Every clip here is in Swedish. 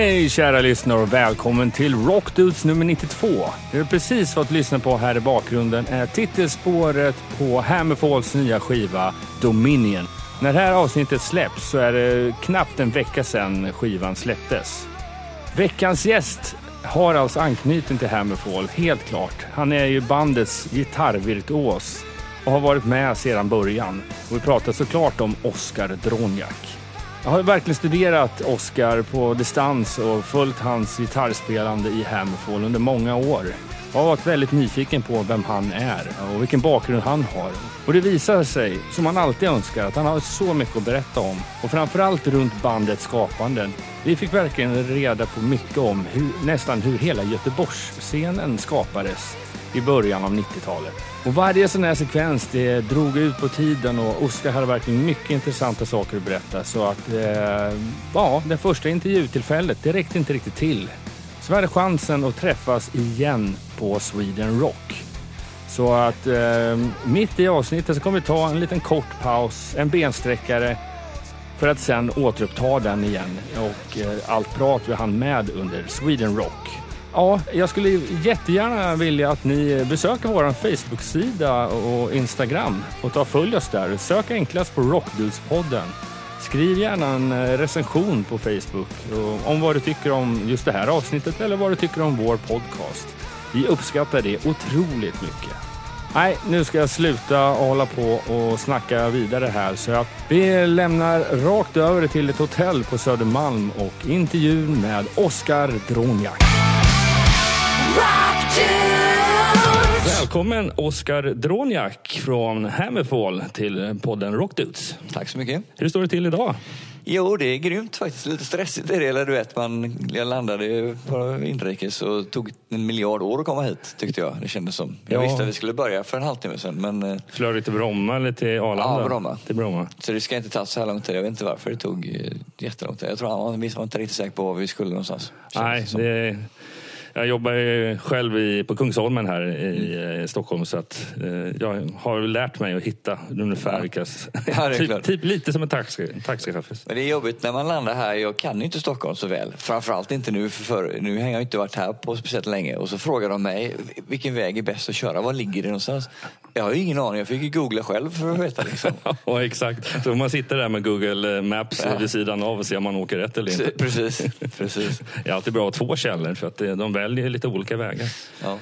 Hej kära lyssnare och välkommen till Rockdudes nummer 92. Det du precis fått lyssna på här i bakgrunden är titelspåret på Hammerfalls nya skiva Dominion. När det här avsnittet släpps så är det knappt en vecka sedan skivan släpptes. Veckans gäst har alltså anknytning till Hammerfall, helt klart. Han är ju bandets gitarrvirtuos och har varit med sedan början. Och vi pratar såklart om Oscar Dronjak. Jag har verkligen studerat Oscar på distans och följt hans gitarrspelande i Hammerfall under många år. Jag har varit väldigt nyfiken på vem han är och vilken bakgrund han har. Och det visar sig, som man alltid önskar, att han har så mycket att berätta om. Och framförallt runt bandets skapande. Vi fick verkligen reda på mycket om hur, nästan hur hela Göteborgsscenen skapades i början av 90-talet. Och varje sån här sekvens det drog ut på tiden och Oskar hade verkligen mycket intressanta saker att berätta. Så att, eh, ja, det första intervjutillfället, det räckte inte riktigt till. Så vi hade chansen att träffas igen på Sweden Rock. Så att eh, mitt i avsnittet så kommer vi ta en liten kort paus, en bensträckare för att sen återuppta den igen. Och eh, allt prat vi hann med under Sweden Rock. Ja, jag skulle jättegärna vilja att ni besöker vår Facebook-sida och Instagram och tar följ oss där. Sök enklast på Rockdudespodden. Skriv gärna en eh, recension på Facebook om vad du tycker om just det här avsnittet eller vad du tycker om vår podcast. Vi uppskattar det otroligt mycket. Nej, nu ska jag sluta hålla på och snacka vidare här så att vi lämnar rakt över till ett hotell på Södermalm och intervjun med Oskar Droniak. Välkommen Oskar Droniak från Hammerfall till podden Rockdudes. Tack så mycket. Hur står det till idag? Jo, det är grymt faktiskt. Lite stressigt är det. Eller du vet, man, jag landade på inrikes och tog en miljard år att komma hit, tyckte jag. Det kändes som. Jag Ja. visste att vi skulle börja för en halvtimme sedan, men eh, Flög du till Bromma eller till Arlanda? Ja, Bromma. Till Bromma. så det ska inte ta så här lång tid. Jag vet inte varför det tog eh, jättelång tid. Jag tror han var inte riktigt säker på var vi skulle någonstans. kändes Nej, det som. Jag jobbar ju själv i, på Kungsholmen här i eh, Stockholm så att eh, jag har lärt mig att hitta ungefär vilka... Ja, typ, typ lite som en taxi, taxichaufför. Men det är jobbigt när man landar här. Jag kan ju inte Stockholm så väl. Framförallt inte nu, för, för nu har jag inte varit här på speciellt länge. Och så frågar de mig, vilken väg är bäst att köra? Var ligger det någonstans? Jag har ju ingen aning. Jag fick ju googla själv för att veta. Liksom. Ja, exakt. Så om man sitter där med Google Maps Ja. vid sidan av och ser om man åker rätt eller inte. Precis, precis. Det är alltid bra att ha två källor för att det- de väljer lite olika vägar. Ja.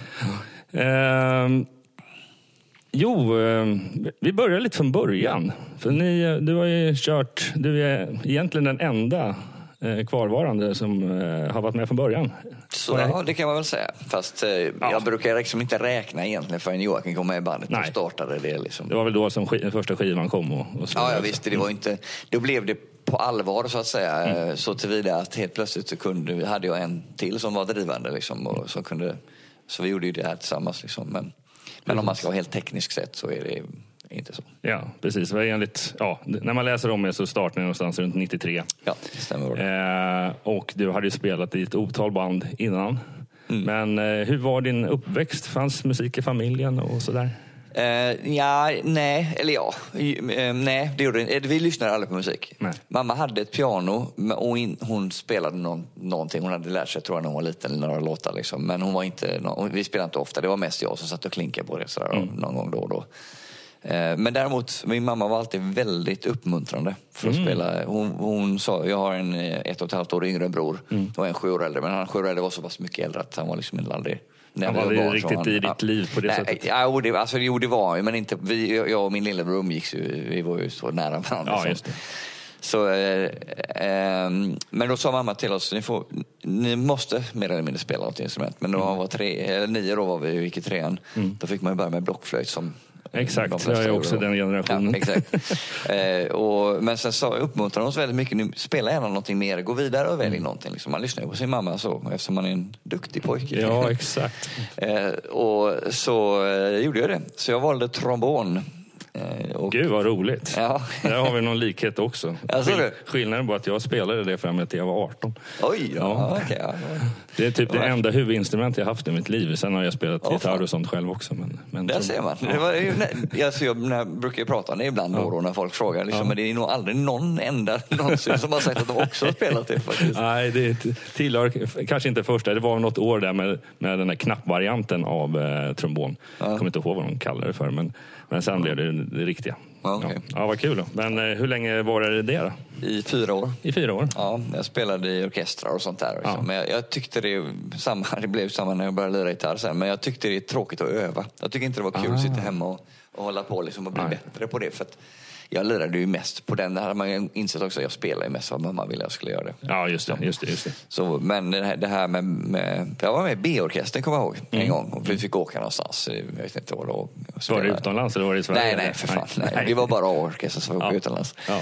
Ehm, jo, ehm, vi börjar lite från början. För ni, du har ju kört, du är egentligen den enda eh, kvarvarande som eh, har varit med från början. Så, ja, det kan man väl säga. Fast eh, jag brukar liksom inte räkna egentligen förrän Joakim kom med i bandet Nej. och startade det. Liksom. Det var väl då som sk- första skivan kom och, och Ja, jag visste. Det var inte, då blev det på allvar så att säga. Mm. Eh, Så tillvida att helt plötsligt så kunde, hade jag en till som var drivande. Liksom, och som kunde, så vi gjorde ju det här tillsammans. Liksom. Men, men om man ska vara helt tekniskt sett så är det inte så. Ja, precis. Enligt, ja, när man läser om er så startade ni någonstans runt 93. Ja, det stämmer. Eh, och du hade ju spelat i ett otal band innan. Mm. Men eh, hur var din uppväxt? Fanns musik i familjen och sådär? Eh, ja, nej, eller ja. Eh, nej, det gjorde inte. Vi lyssnade aldrig på musik. Nej. Mamma hade ett piano och in, hon spelade någon, någonting. Hon hade lärt sig tror jag när hon var liten, några låtar liksom. Men hon var inte, vi spelade inte ofta. Det var mest jag som satt och klinkade på det sådär, Mm. någon gång då och då. Eh, Men däremot, min mamma var alltid väldigt uppmuntrande för att Mm. spela. Hon, hon sa, jag har en eh, ett och ett halvt år yngre bror Mm. och en sju år äldre. Men han sju år äldre var så pass mycket äldre att han var liksom inte aldrig... när Han var aldrig riktigt han- i ditt liv på det Nej, sättet. Ja, jo, det, alltså, jo, det var ju, men inte, vi, jag och min lillebror umgicks ju, vi var ju så nära varandra. Ja, just det. Så, eh, ehm, men då sa mamma till oss, ni, får, ni måste mer eller mindre spela något instrument. Men då Mm. var tre, eller nio då var vi och gick i trean. Då fick man ju börja med blockflöjt som Exakt, jag är också den generationen. Ja, exakt. eh, och, men sen så uppmuntrade de oss väldigt mycket, nu, spela gärna någonting mer, gå vidare och välj någonting. Liksom. Man lyssnar ju på sin mamma så, eftersom man är en duktig pojke. Ja, exakt. Eh, och så eh, gjorde jag det. Så jag valde trombon. Eh, och, Gud vad roligt. Ja. Där har vi någon likhet också. Ja, så är det. skillnaden var att jag spelade det fram till jag var 18. Oj, ja, Ja. okej. ja. Det är typ det enda huvudinstrument jag haft i mitt liv. Sen har jag spelat Ja, gitarr och sånt själv också. Men, men Där ser man. Det var, ju- alltså jag när, brukar ju prata om det ibland då, då när folk frågar. Liksom, Ja. Men det är nog aldrig någon enda någonsin som har sagt att de också har spelat det faktiskt. Nej, det tillhör kanske inte första. Det var något år där med, med den här knappvarianten av eh, trombon. Jag kommer inte ihåg vad de kallade det för, men, men sen blev det det riktiga. Ja, okej. ja. ja, vad kul. Men eh, hur länge var det det då? I fyra år. I fyra år? Ja, jag spelade i orkestrar och sånt där. Liksom. Ja. Men jag, jag tyckte det, samma, det blev samma när jag började lira gitarr sen. Men jag tyckte det är tråkigt att öva. Jag tycker inte det var kul att Ah. sitta hemma och, och hålla på liksom och bli Nej. bättre på det. För att jag lirade ju mest på den. Det hade man insett också. Jag spelar ju mest vad mamma ville jag skulle göra det. Ja, just det. Just det, just det. Så, men det här, det här med, med... Jag var med i B-orkestern kommer jag ihåg en Mm. gång. Och vi fick åka någonstans. Jag vet inte vad det var. Var det utomlands eller var det i Sverige? Nej, nej, för fan. Nej. Det var bara A-orkestern som åkte Ja. utomlands. Ja.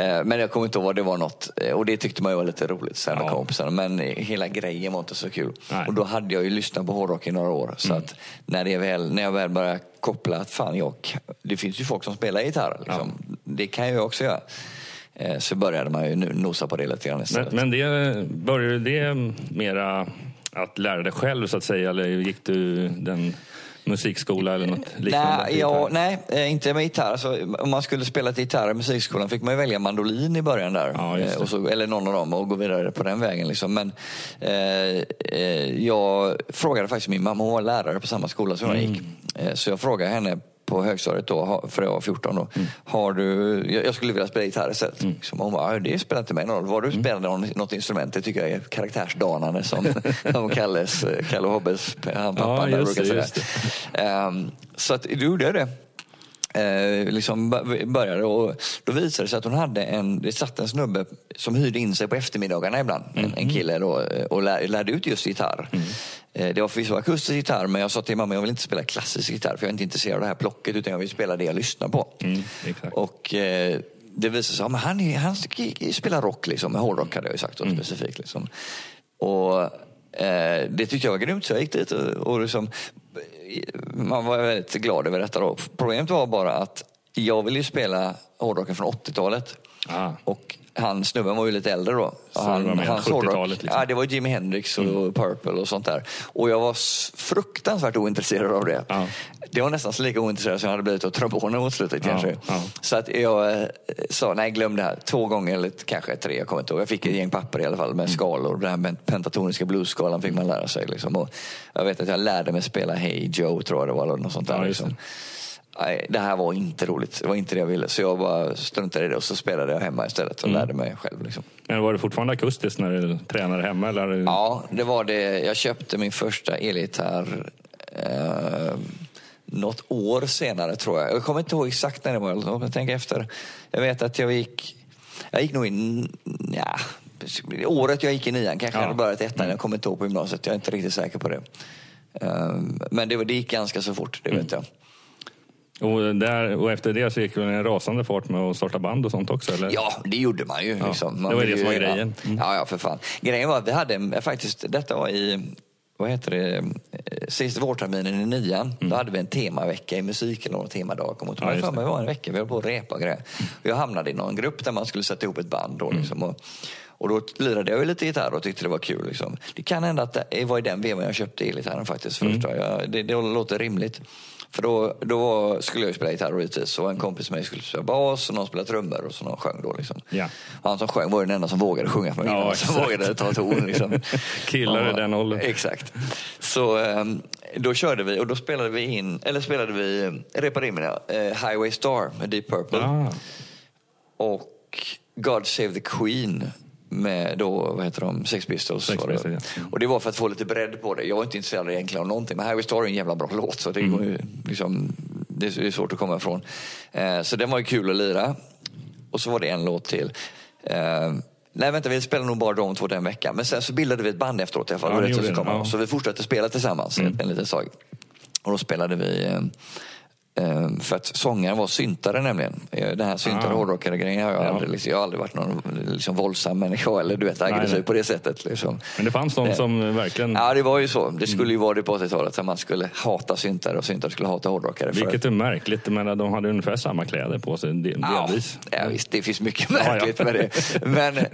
Eh, Men jag kommer inte ihåg vad det var något. Eh, Och det tyckte man ju var lite roligt så med Ja. kompisarna. Men eh, hela grejen var inte så kul. Nej. Mm. Och då hade jag ju lyssnat på hårdrock i några år. Så att när, det väl, när jag väl började koppla att fan, jag, det finns ju folk som spelar gitarr. Liksom. Det kan jag också göra. Eh, Så började man ju nu nosa på det lite grann Men, istället. men det, började det mera att lära dig själv så att säga? Eller gick du den musikskola eller något liknande? Nej, ja, nej, eh, inte med gitarr. Alltså, om man skulle spela till gitarr i musikskolan fick man ju välja mandolin i början där. Ja. Eh, och så, eller någon av dem och gå vidare på den vägen. Liksom. Men eh, eh, jag frågade faktiskt min mamma, hon var lärare på samma skola som jag Mm. gick. Eh, så jag frågade henne på högstadiet då, för jag var 14 då. Mm. Har du, jag, skulle vilja spela gitarr istället. Liksom, hon bara, "Ja, det spelar inte mig någon roll. Mm. du spelar någon, något instrument, det tycker jag är karaktärsdanande som, som Kalles, Kalle Hobbes, han pappan där just brukar säga. Ehm, så att, då gjorde jag det. Eh, liksom började och då visade det sig att hon hade en, det satt en snubbe som hyrde in sig på eftermiddagarna ibland, en, en kille då, eh, och lär, lärde ut just gitarr. Eh, det var förvisso akustisk gitarr men jag sa till mamma jag vill inte spela klassisk gitarr för jag är inte intresserad av det här plocket utan jag vill spela det jag lyssnar på. Mm. Och eh, det visade sig att han, han spelar rock, liksom, hårdrock hade jag ju sagt då, Mm. specifikt. Liksom. Och eh, det tyckte jag var grymt så jag gick dit och, och liksom, man var väldigt glad över detta då. Problemet var bara att jag ville ju spela hårdrocken från 80-talet. Ah. Och han, snubben var ju lite äldre då. Så det var 70-talet hårdrock- liksom. Ja, det var Jimi Hendrix och Purple och sånt där. Och jag var fruktansvärt ointresserad av det. Ja. Det var nästan så lika ointresserad som jag hade blivit av trombonen mot slutet Ja, kanske. ja. Så att jag eh, sa, nej glöm det här. Två gånger eller kanske tre, jag kommer inte ihåg. Jag fick ett gäng papper i alla fall Mm. med skalor. Den här pentatoniska bluesskalan fick man lära sig. Liksom. Och jag vet att jag lärde mig spela Hey Joe, tror jag det var. Eller något sånt där, liksom. Nej, det här var inte roligt. Det var inte det jag ville. Så jag bara struntade i det och så spelade jag hemma istället Mm. och lärde mig själv. Liksom. Men var det fortfarande akustiskt när du tränade hemma? Eller? Ja, det var det. Jag köpte min första elgitarr eh, något år senare tror jag. Jag kommer inte ihåg exakt när det var. Låt mig tänka efter. Jag vet att jag gick, jag gick nog in, ja, året jag gick i nian kanske Ja. jag hade börjat ettan. Jag kommer inte ihåg på gymnasiet. Jag är inte riktigt säker på det. Eh, men det, det gick ganska så fort, det vet jag. Och, där, och efter det så gick det en rasande fart med att starta band och sånt också? Eller? Ja, det gjorde man ju. Liksom. Man det var det som var ju- grejen. Mm. Ja, ja, för fan. Grejen var att vi hade en- faktiskt, detta var i, vad heter det, sista vårterminen i nian. Då hade vi en temavecka i musik eller någon temadag. Kommer Mm. Ja, ja, för mig det. var en vecka, vi höll på att repa och grejer. Och jag hamnade i någon grupp där man skulle sätta ihop ett band. Mm. Då, liksom, och, och då lirade jag lite gitarr och tyckte det var kul. Liksom. Det kan hända att det var i den vevan jag köpte elgitarren faktiskt. Mm. Först, då. jag, det, det låter rimligt. För då, då skulle jag spela gitarr givetvis. Och en kompis med mig skulle spela bas och någon spelade trummor och så någon sjöng då. Liksom. Ja. Och han som sjöng var den enda som vågade sjunga för mig. Ja, som vågade ta ton. Liksom. Killar i den åldern. Exakt. Så ehm, då körde vi och då spelade vi in, eller spelade vi, repade in mina, eh, Highway Star med Deep Purple. Ah, Och God Save the Queen med då, vad heter de, Sex Pistols. Sex det. Pistols, ja. Och det var för att få lite bredd på det. Jag var inte intresserad egentligen av någonting, men Highway Star är en jävla bra låt så det, Mm. ju, liksom, det är det svårt att komma ifrån. Eh, så den var ju kul att lira. Och så var det en låt till. Eh, Nej vänta, vi spelade nog bara de två den veckan. Men sen så bildade vi ett band efteråt i alla fall. Ja, det, man. ja. Så vi fortsatte spela tillsammans en, en liten tag. Och då spelade vi eh, för att sångaren var syntare nämligen. Eh, Den här syntare Ah. hårdrockare grejen har jag Ja. aldrig, liksom, jag har aldrig varit någon liksom, våldsam människa eller du vet aggressiv nej. på det sättet. Liksom. men det fanns de Det- som verkligen... Ja det var ju så. Det skulle ju vara det på 80-talet. Att man skulle hata syntare och syntare skulle hata hårdrockare. för Vilket är märkligt. Menar, de hade ungefär samma kläder på sig del- Ja, delvis. ja, visst, det finns mycket Ja, ja. märkligt med det. Men eh,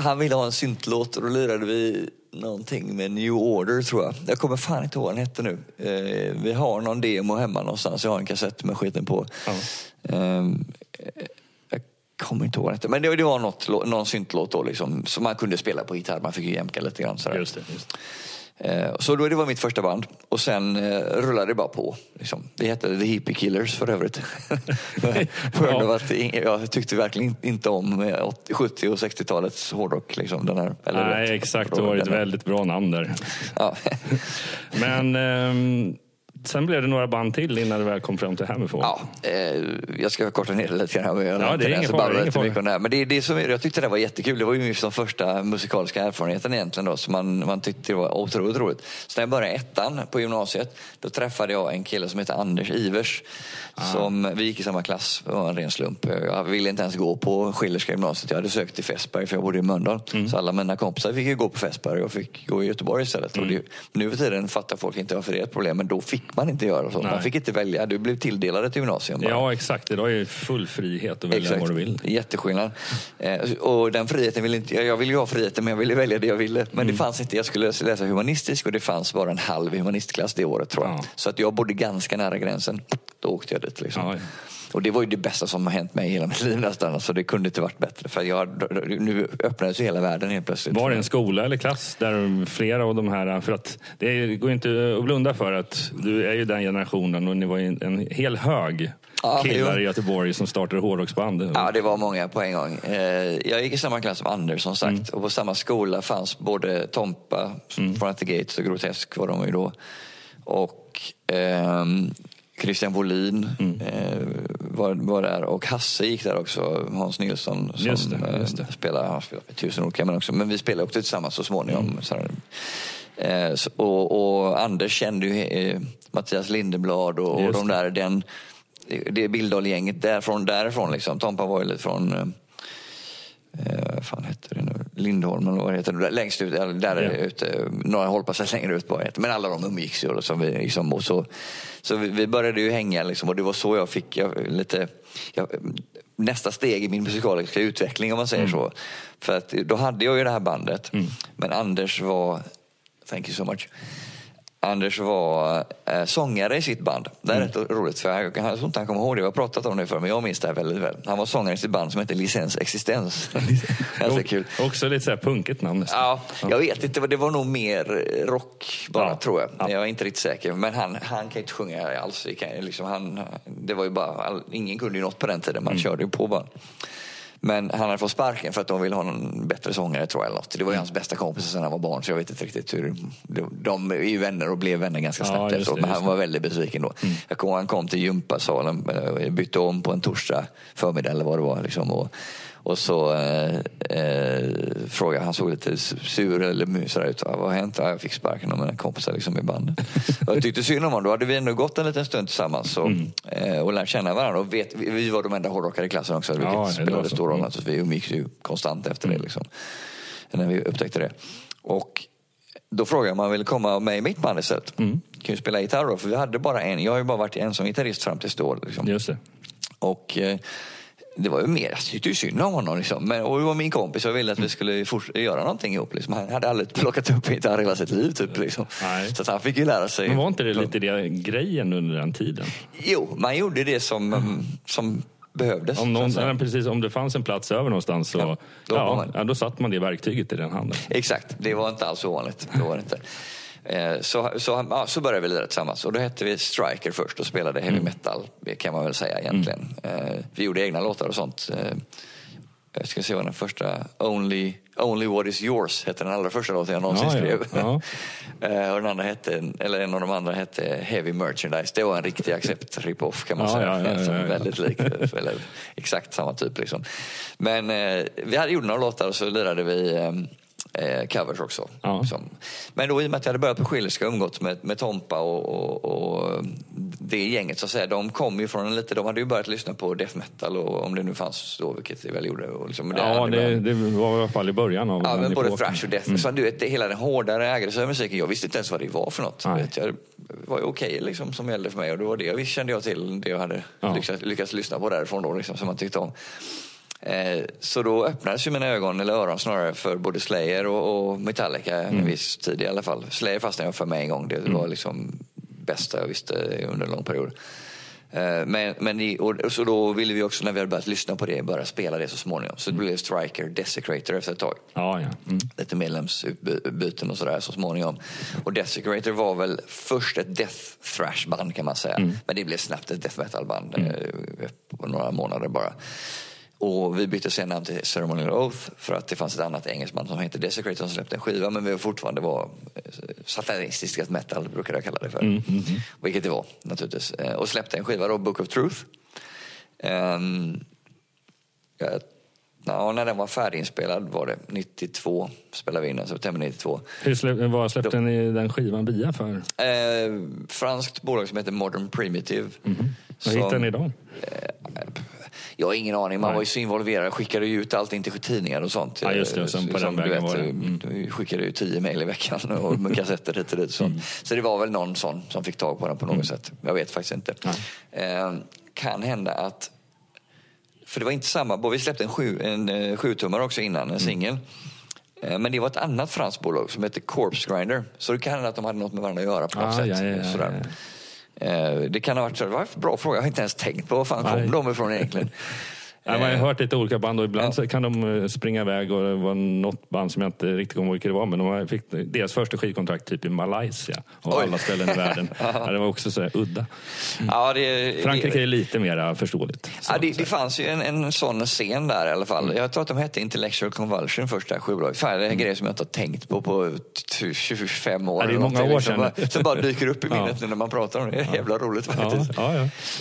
han ville ha en syntlåt och då lirade vi någonting med New Order tror jag. Jag kommer fan inte ihåg vad den hette nu. Eh, vi har någon demo hemma någonstans. Jag har en kassett med skiten på. Ja. Eh, jag kommer inte ihåg vad den hette. Men det, det var något, någon syntlåt då liksom, som man kunde spela på gitarr. Man fick ju jämka lite grann. Sådär. Just det. Just. det. Eh, Så då, det var mitt första band. Och sen eh, rullade det bara på. Liksom. Det hette The Hippie Killers för övrigt. Av att jag tyckte verkligen inte om eh, 80 70 och 60-talets hårdrock. Liksom, den här, eller Nej, rätt- exakt. Det var ett väldigt bra namn där. Ja. Men ehm, sen blev det några band till innan du väl kom fram till Hammerfall. Ja, eh, jag ska korta ner det lite grann. Jag Ja, det är ingen fara, fara. mycket. Men det, det som, jag tyckte det var jättekul. Det var ju just den första musikaliska erfarenheten egentligen. Då, så man, man tyckte det var otroligt roligt. Så när jag började ettan på gymnasiet, då träffade jag en kille som heter Anders Ivers. Som, vi gick i samma klass, det var en ren slump. Jag ville inte ens gå på Schillerska gymnasiet. Jag hade sökt till Fässberg för jag bodde i Mölndal. Mm. Så alla mina kompisar fick ju gå på Fässberg och fick gå i Göteborg istället. Mm. Och det, nu för tiden fattar folk inte varför det är ett problem, men då fick man inte göra så. Nej. Man fick inte välja. Du blev tilldelad ett gymnasium. bara. Ja, exakt. Idag är full frihet att välja vad du vill. Jätteskillnad. Eh, och den friheten vill inte, jag ville ju ha friheten men jag ville välja det jag ville. Men Mm. det fanns inte, jag skulle läsa humanistisk och det fanns bara en halv humanistklass det året tror jag. Ja. Så att jag bodde ganska nära gränsen. Då åkte jag dit liksom. Ja, ja. Och det var ju det bästa som har hänt mig i hela mitt liv nästan. Så det kunde inte varit bättre. För jag, nu öppnades ju hela världen helt plötsligt. Var det en skola eller klass där flera av de här, för att det går inte att blunda för att du är ju den generationen och ni var ju en, hel hög Ja, killar jo. i Göteborg som startade hårdrocksband. Ja, det var många på en gång. Eh, Jag gick i samma klass som Anders som sagt. Mm. Och på samma skola fanns både Tompa från At the Gates och Grotesk var de ju då. Och ehm, Christian Wolin Mm. eh, var, var där. Och Hasse gick där också. Hans Nilsson som Just det, just det. eh, spelar, han spelar med tusen olika men också. Men vi spelade också tillsammans så småningom. Mm. Så. Eh, så- och, och Anders kände ju eh, Mattias Lindeblad och, och de där. Den, det Billdal-gänget därifrån, därifrån liksom. Tompa var ju lite från, eh, fan hette det nu, Lindholm eller vad det heter, där längst ut, där Ja. ute, några hållplatser längre ut bara. Men alla de umgicks ju. vi, liksom, och så, så vi, vi började ju hänga liksom, och det var så jag fick jag, lite, jag, nästa steg i min musikaliska utveckling om man säger så. För att då hade jag ju det här bandet, men Anders var, thank you so much, Anders var eh, sångare i sitt band. Det är rätt roligt för jag, jag tror inte han kommer ihåg det. Vi har pratat om det för men jag minns det här väldigt väl. Han var sångare i sitt band som hette Licens Existens. Ganska kul. Också lite så här punkigt namn nästan. Ja, jag vet inte, det var nog mer rock bara Ja. tror jag. Ja. Jag är inte riktigt säker. Men han, han kan inte sjunga alls. Kan, liksom, han, det var ju bara, all, ingen kunde ju något på den tiden. Man körde ju på bara. Men han hade fått sparken för att de ville ha någon bättre sångare tror jag. Eller något. Det var ju hans bästa kompis sen han var barn så jag vet inte riktigt hur... De, är ju vänner och blev vänner ganska Ja, snabbt just efteråt. Men han var väldigt besviken då. Jag kommer han kom till gympasalen, eh, bytte om på en torsdag förmiddag eller vad det var. Liksom, och, och så eh, eh, frågade han, såg lite sur eller sådär ut. Vad har hänt? Ja, jag fick sparken av mina kompisar liksom, i bandet. jag tyckte synd om honom. Då hade vi ändå gått en liten stund tillsammans och, Mm. eh, och lärt känna varandra. Och vet, vi, var de enda hårdrockare i klassen också, vilket Ja, spelade stor roll. Mm. Alltså, vi umgicks ju konstant efter det. Liksom, när vi upptäckte det. Och då frågade jag om han ville komma med i mitt band istället. Mm. Kan ju spela gitarr då, för vi hade bara en. Jag har ju bara varit ensam gitarrist fram tills då. Liksom. Just det. Och eh, det var ju mer, jag tyckte ju synd om honom. Liksom. Men, och det var min kompis och jag ville att vi skulle göra någonting ihop. Liksom. Han hade aldrig plockat upp gitarr hela sitt liv. Typ, liksom. Nej. Så att han fick ju lära sig. Men var inte det lite det grejen under den tiden? Jo, man gjorde det som, mm, som behövdes. Om, någon, eller precis, om det fanns en plats över någonstans så Ja, ja, då ja, man- då satt man det verktyget i den handen. Exakt, det var inte alls ovanligt. Det var inte. Eh, Så, så, ja, så började vi lira tillsammans och då hette vi Striker först och spelade heavy metal det kan man väl säga egentligen. Eh, Vi gjorde egna låtar och sånt. Eh, Jag ska se vad den första, Only, Only What Is Yours hette den allra första låten jag någonsin Ja, ja, skrev. ja. Eh, Och den andra hette, eller en av de andra hette Heavy Merchandise. Det var en riktig accept rip-off kan man Ja, säga. ja, ja, ja, Som ja. Väldigt lik, eller exakt samma typ liksom. Men eh, vi hade gjort några låtar och så lirade vi eh, eh, covers också. Ja. Som, men då i och med att jag hade börjat på Schillerska och umgåtts med, med Tompa och, och, och det gänget så att säga, de kom ju från en lite, de hade ju börjat lyssna på death metal och om det nu fanns då, vilket det väl gjorde. Och liksom, Ja, det, det var i alla fall i början av Ja, men både epoken. thrash och death. Så du vet, det- hela den hårdare, aggressiva musiken, jag visste inte ens vad det var för något. Vet, jag, det var ju okej liksom, som gällde för mig och det var det visst kände jag till, det jag hade Ja. lyckats, lyckats lyssna på därifrån då, liksom, som man tyckte om. Eh, så då öppnades ju mina ögon, eller öron snarare, för både Slayer och, och Metallica mm. en viss tid i alla fall. Slayer fastnade jag för mig en gång. Det var liksom bästa jag visste under en lång period. Eh, men, men och, så då ville vi också när vi hade börjat lyssna på det börja spela det så småningom. Så det blev Striker Desecrator efter ett tag. Ja, ja. Mm. Lite medlemsbyten och sådär så småningom. Och Desecrator var väl först ett death thrash band kan man säga. Mm. Men det blev snabbt ett death metal band mm. Eh, på några månader bara. Och vi bytte sen namn till Ceremonial Oath för att det fanns ett annat engelsman som hette Desecrator som släppte en skiva men vi var fortfarande var eh, satanistiskt metal brukar jag kalla det för. Mm, mm, mm. Vilket det var naturligtvis. Eh, och släppte en skiva då, Book of Truth. Um, ja, ja, när den var färdiginspelad var det 92 spelade vi in den, september 92. Hur släpp, vad släppte ni den skivan via för? Eh, franskt bolag som heter Modern Primitive. Mm. Vad hittade ni då? Eh, jag har ingen aning. Man Nej. var ju så involverad. Skickade ju ut allting till tidningar och sånt. Ja, just det. Sen på den vägen vet, var det. Mm. skickade ju tio mejl i veckan och kassetter hit och dit. Så. Mm. så det var väl någon sån som fick tag på den på något mm. sätt. Jag vet faktiskt inte. Eh, kan hända att för det var inte samma, vi släppte en, sju, en uh, sjutummare också innan, en mm. singel. Men det var ett annat franskt bolag som hette Corpse Grinder. Så det kan hända att de hade något med varandra att göra på något ah, sätt. Ja, ja, ja, Eh, det kan ha varit så. Det var en bra fråga. Jag har inte ens tänkt på var fan kom de ifrån egentligen. Man har eh, hört lite olika band och ibland ja. kan de eh, springa iväg och det var något band som jag inte riktigt kommer ihåg vilket det var men de fick deras första skivkontrakt typ i Malaysia och alla ställen i världen. ja, det var också så udda. Mm. Ja, det, Frankrike är lite mer förståeligt. Ja, det, det, fanns ju en, en sån scen där i alla fall. Mm. Jag tror att de hette Intellectual Convulsion första skivbolaget. Fan, det är en mm. grej som jag inte har tänkt på på 25 år. Ja, det är många år sedan. Som, som bara dyker upp i minnet nu när man pratar om det. Det är jävla roligt faktiskt.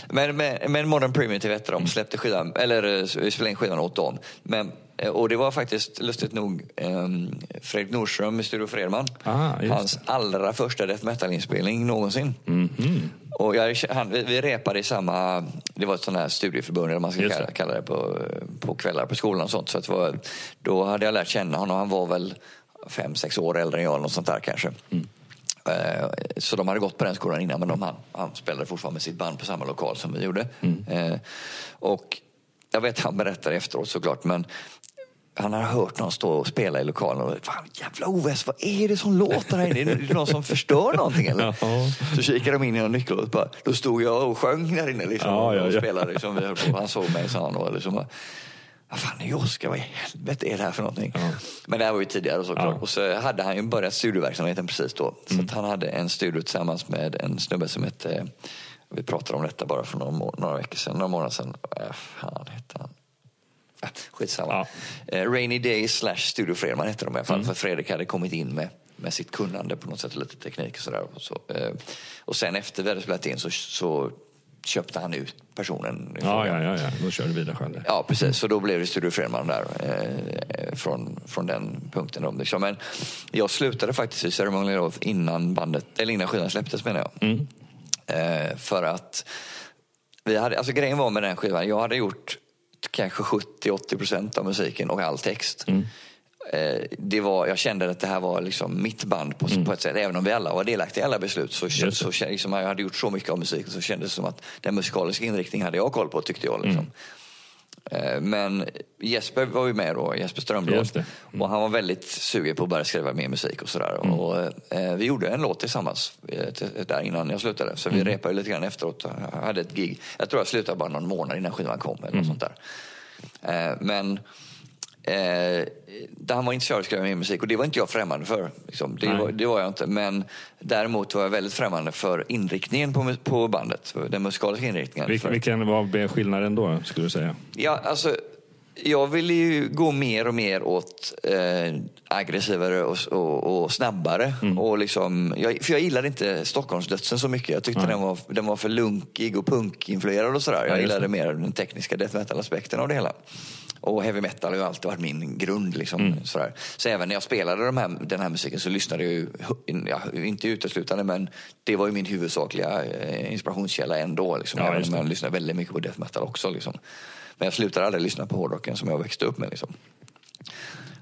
Men, men, men Modern Primitive hette de, släppte skivan, eller vi spelade in skivan åt dem. Men, eh, och det var faktiskt lustigt nog um, Fredrik Nordström i Studio Fredman. Aha, hans allra första death metal-inspelning någonsin. Mm -hmm. Och jag, han, vi, vi repade i samma, det var ett sånt här studieförbund eller man ska kalla, kalla, det på, på kvällar på skolan och sånt. Så att var, då hade jag lärt känna honom. Han var väl fem, sex år äldre än jag, något sånt där kanske. Mm. Eh, så de hade gått på den skolan innan men de, han, han spelade fortfarande med sitt band på samma lokal som vi gjorde. Mm. Eh, och jag vet han berättar efteråt såklart, men han har hört någon stå och spela i lokalen och fan jävla OS, vad är det som låter här inne? Är det någon som förstör någonting eller? Ja. Så kikade de in i en nyckel bara, då stod jag och sjöng där inne liksom, ja, ja, och spelade. Liksom, vi på. Han såg mig sa han och liksom, vad fan är Oskar, vad i helvete är det här för någonting? Men det här var ju tidigare såklart. Och så hade han ju börjat studioverksamheten precis då. Mm. Så han hade en studio tillsammans med en snubbe som hette vi pratade om detta bara för några, några veckor sedan, några månader sedan. Äh, fan hette han? Äh, skitsamma. Ja. Eh, Rainy Day slash Studio Fredman hette de i alla fall. Mm. För Fredrik hade kommit in med, med sitt kunnande på något sätt, lite teknik och sådär. Och, så, eh, och sen efter vi hade spelat in så, så köpte han ut personen. Ja, ja, ja, ja, då körde vi vidare själv. Ja, precis. Så då blev det Studio Fredman där eh, från, från den punkten. Då. Liksom. Men jag slutade faktiskt i Ceremonial Oath innan bandet, eller innan skivan släpptes menar jag. Mm. Eh, för att vi hade, alltså grejen var med den skivan, jag hade gjort kanske 70-80 procent av musiken och all text. Mm. Eh, det var, jag kände att det här var liksom mitt band på, mm. på ett sätt. Även om vi alla var delaktiga i alla beslut så, så, så liksom, jag hade gjort så mycket av musiken så kändes det som att den musikaliska inriktningen hade jag koll på tyckte jag. Liksom. Mm. Eh, men Jesper var ju med då, Jesper Strömblad. Mm. Och han var väldigt sugen på att börja skriva mer musik och sådär. Mm. Och, eh, vi gjorde en låt tillsammans eh, där innan jag slutade. Så mm. vi repade lite grann efteråt. Jag hade ett gig. Jag tror jag slutade bara någon månad innan skivan kom. Eller mm. sånt där. Eh, men Eh, han var intresserad av att skriva mer musik och det var inte jag främmande för. Liksom. Det, var, det, var, jag inte. Men däremot var jag väldigt främmande för inriktningen på, på bandet. Den musikaliska inriktningen. Vil, vilken var skillnaden då, skulle du säga? Ja, alltså, jag ville ju gå mer och mer åt eh, aggressivare och, och, och snabbare. Mm. Och liksom, jag, för jag gillade inte Stockholmsdödsen så mycket. Jag tyckte mm. den, var, den var för lunkig och punkinfluerad och sådär. Jag ja, gillade mer den tekniska death metal-aspekten av det hela. Och heavy metal har ju alltid varit min grund. Liksom, mm. sådär. Så även när jag spelade de här, den här musiken så lyssnade jag ju, ja, inte uteslutande, men det var ju min huvudsakliga eh, inspirationskälla ändå. Liksom, ja, även om jag lyssnade väldigt mycket på death metal också. Liksom. Men jag slutade aldrig lyssna på hårdrocken som jag växte upp med. Liksom.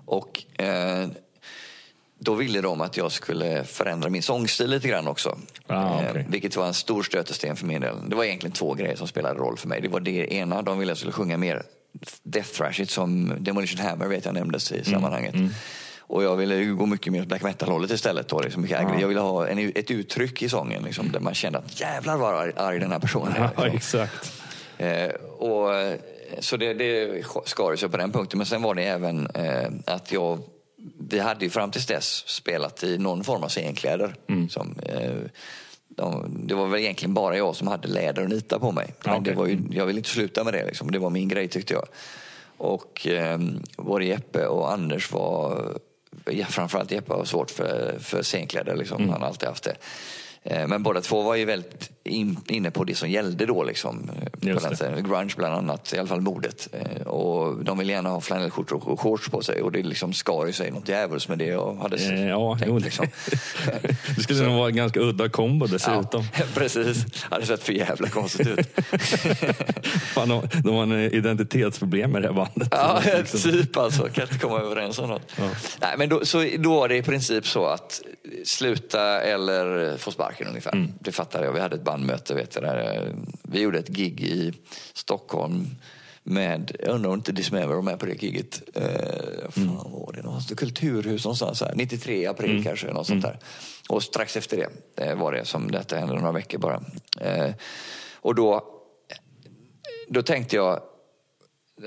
Och eh, då ville de att jag skulle förändra min sångstil lite grann också. Ah, okay. eh, vilket var en stor stötesten för min del. Det var egentligen två grejer som spelade roll för mig. Det var det ena, de ville att jag skulle sjunga mer death thrashigt som Demolition Hammer vet jag nämndes i sammanhanget. Och jag ville gå mycket mer åt black metal-hållet istället. Då, liksom, mycket Ja. Jag ville ha en, ett uttryck i sången liksom, där man kände att jävlar vad arg, arg den här personen är. Ja, Liksom. exakt. Eh, och, eh, så det, det skar sig på den punkten. Men sen var det även eh, att jag, vi hade ju fram tills dess spelat i någon form av scenkläder. Mm. Som, eh, de, det var väl egentligen bara jag som hade läder och nita på mig. Men Ja, det var ju, jag ville inte sluta med det. Liksom. Det var min grej tyckte jag. Och eh, både Jeppe och Anders var, ja, framförallt Jeppe var svårt för, för scenkläder. Liksom. Mm. Han har alltid haft det. Eh, Men båda två var ju väldigt in, inne på det som gällde då. Liksom, eh, det. Grunge bland annat, i alla fall modet. Eh, Och de ville gärna ha flanellskjortor och shorts på sig och det liksom skar ju sig något djävulskt med det jag hade Eh, ja, tänkt. det- liksom. Det skulle nog vara en ganska udda kombo dessutom. Ja, precis. hade sett för jävla konstigt ut. Fan, de, de har en identitetsproblem med det här bandet. Ja, Liksom. typ alltså. Kan inte komma överens om något. Ja. Nej, men då, så, då var det i princip så att sluta eller få sparken ungefär. Mm. Det fattade jag. Vi hade ett bandmöte. Vet du, där. Vi gjorde ett gig i Stockholm med, jag undrar om inte Dismember var med på det giget. Eh, fan Mm. var det någonstans? Kulturhus någonstans här. 93 april kanske, något sånt där. Och strax efter det eh, var det som detta hände, några veckor bara. Eh, och då, då tänkte jag,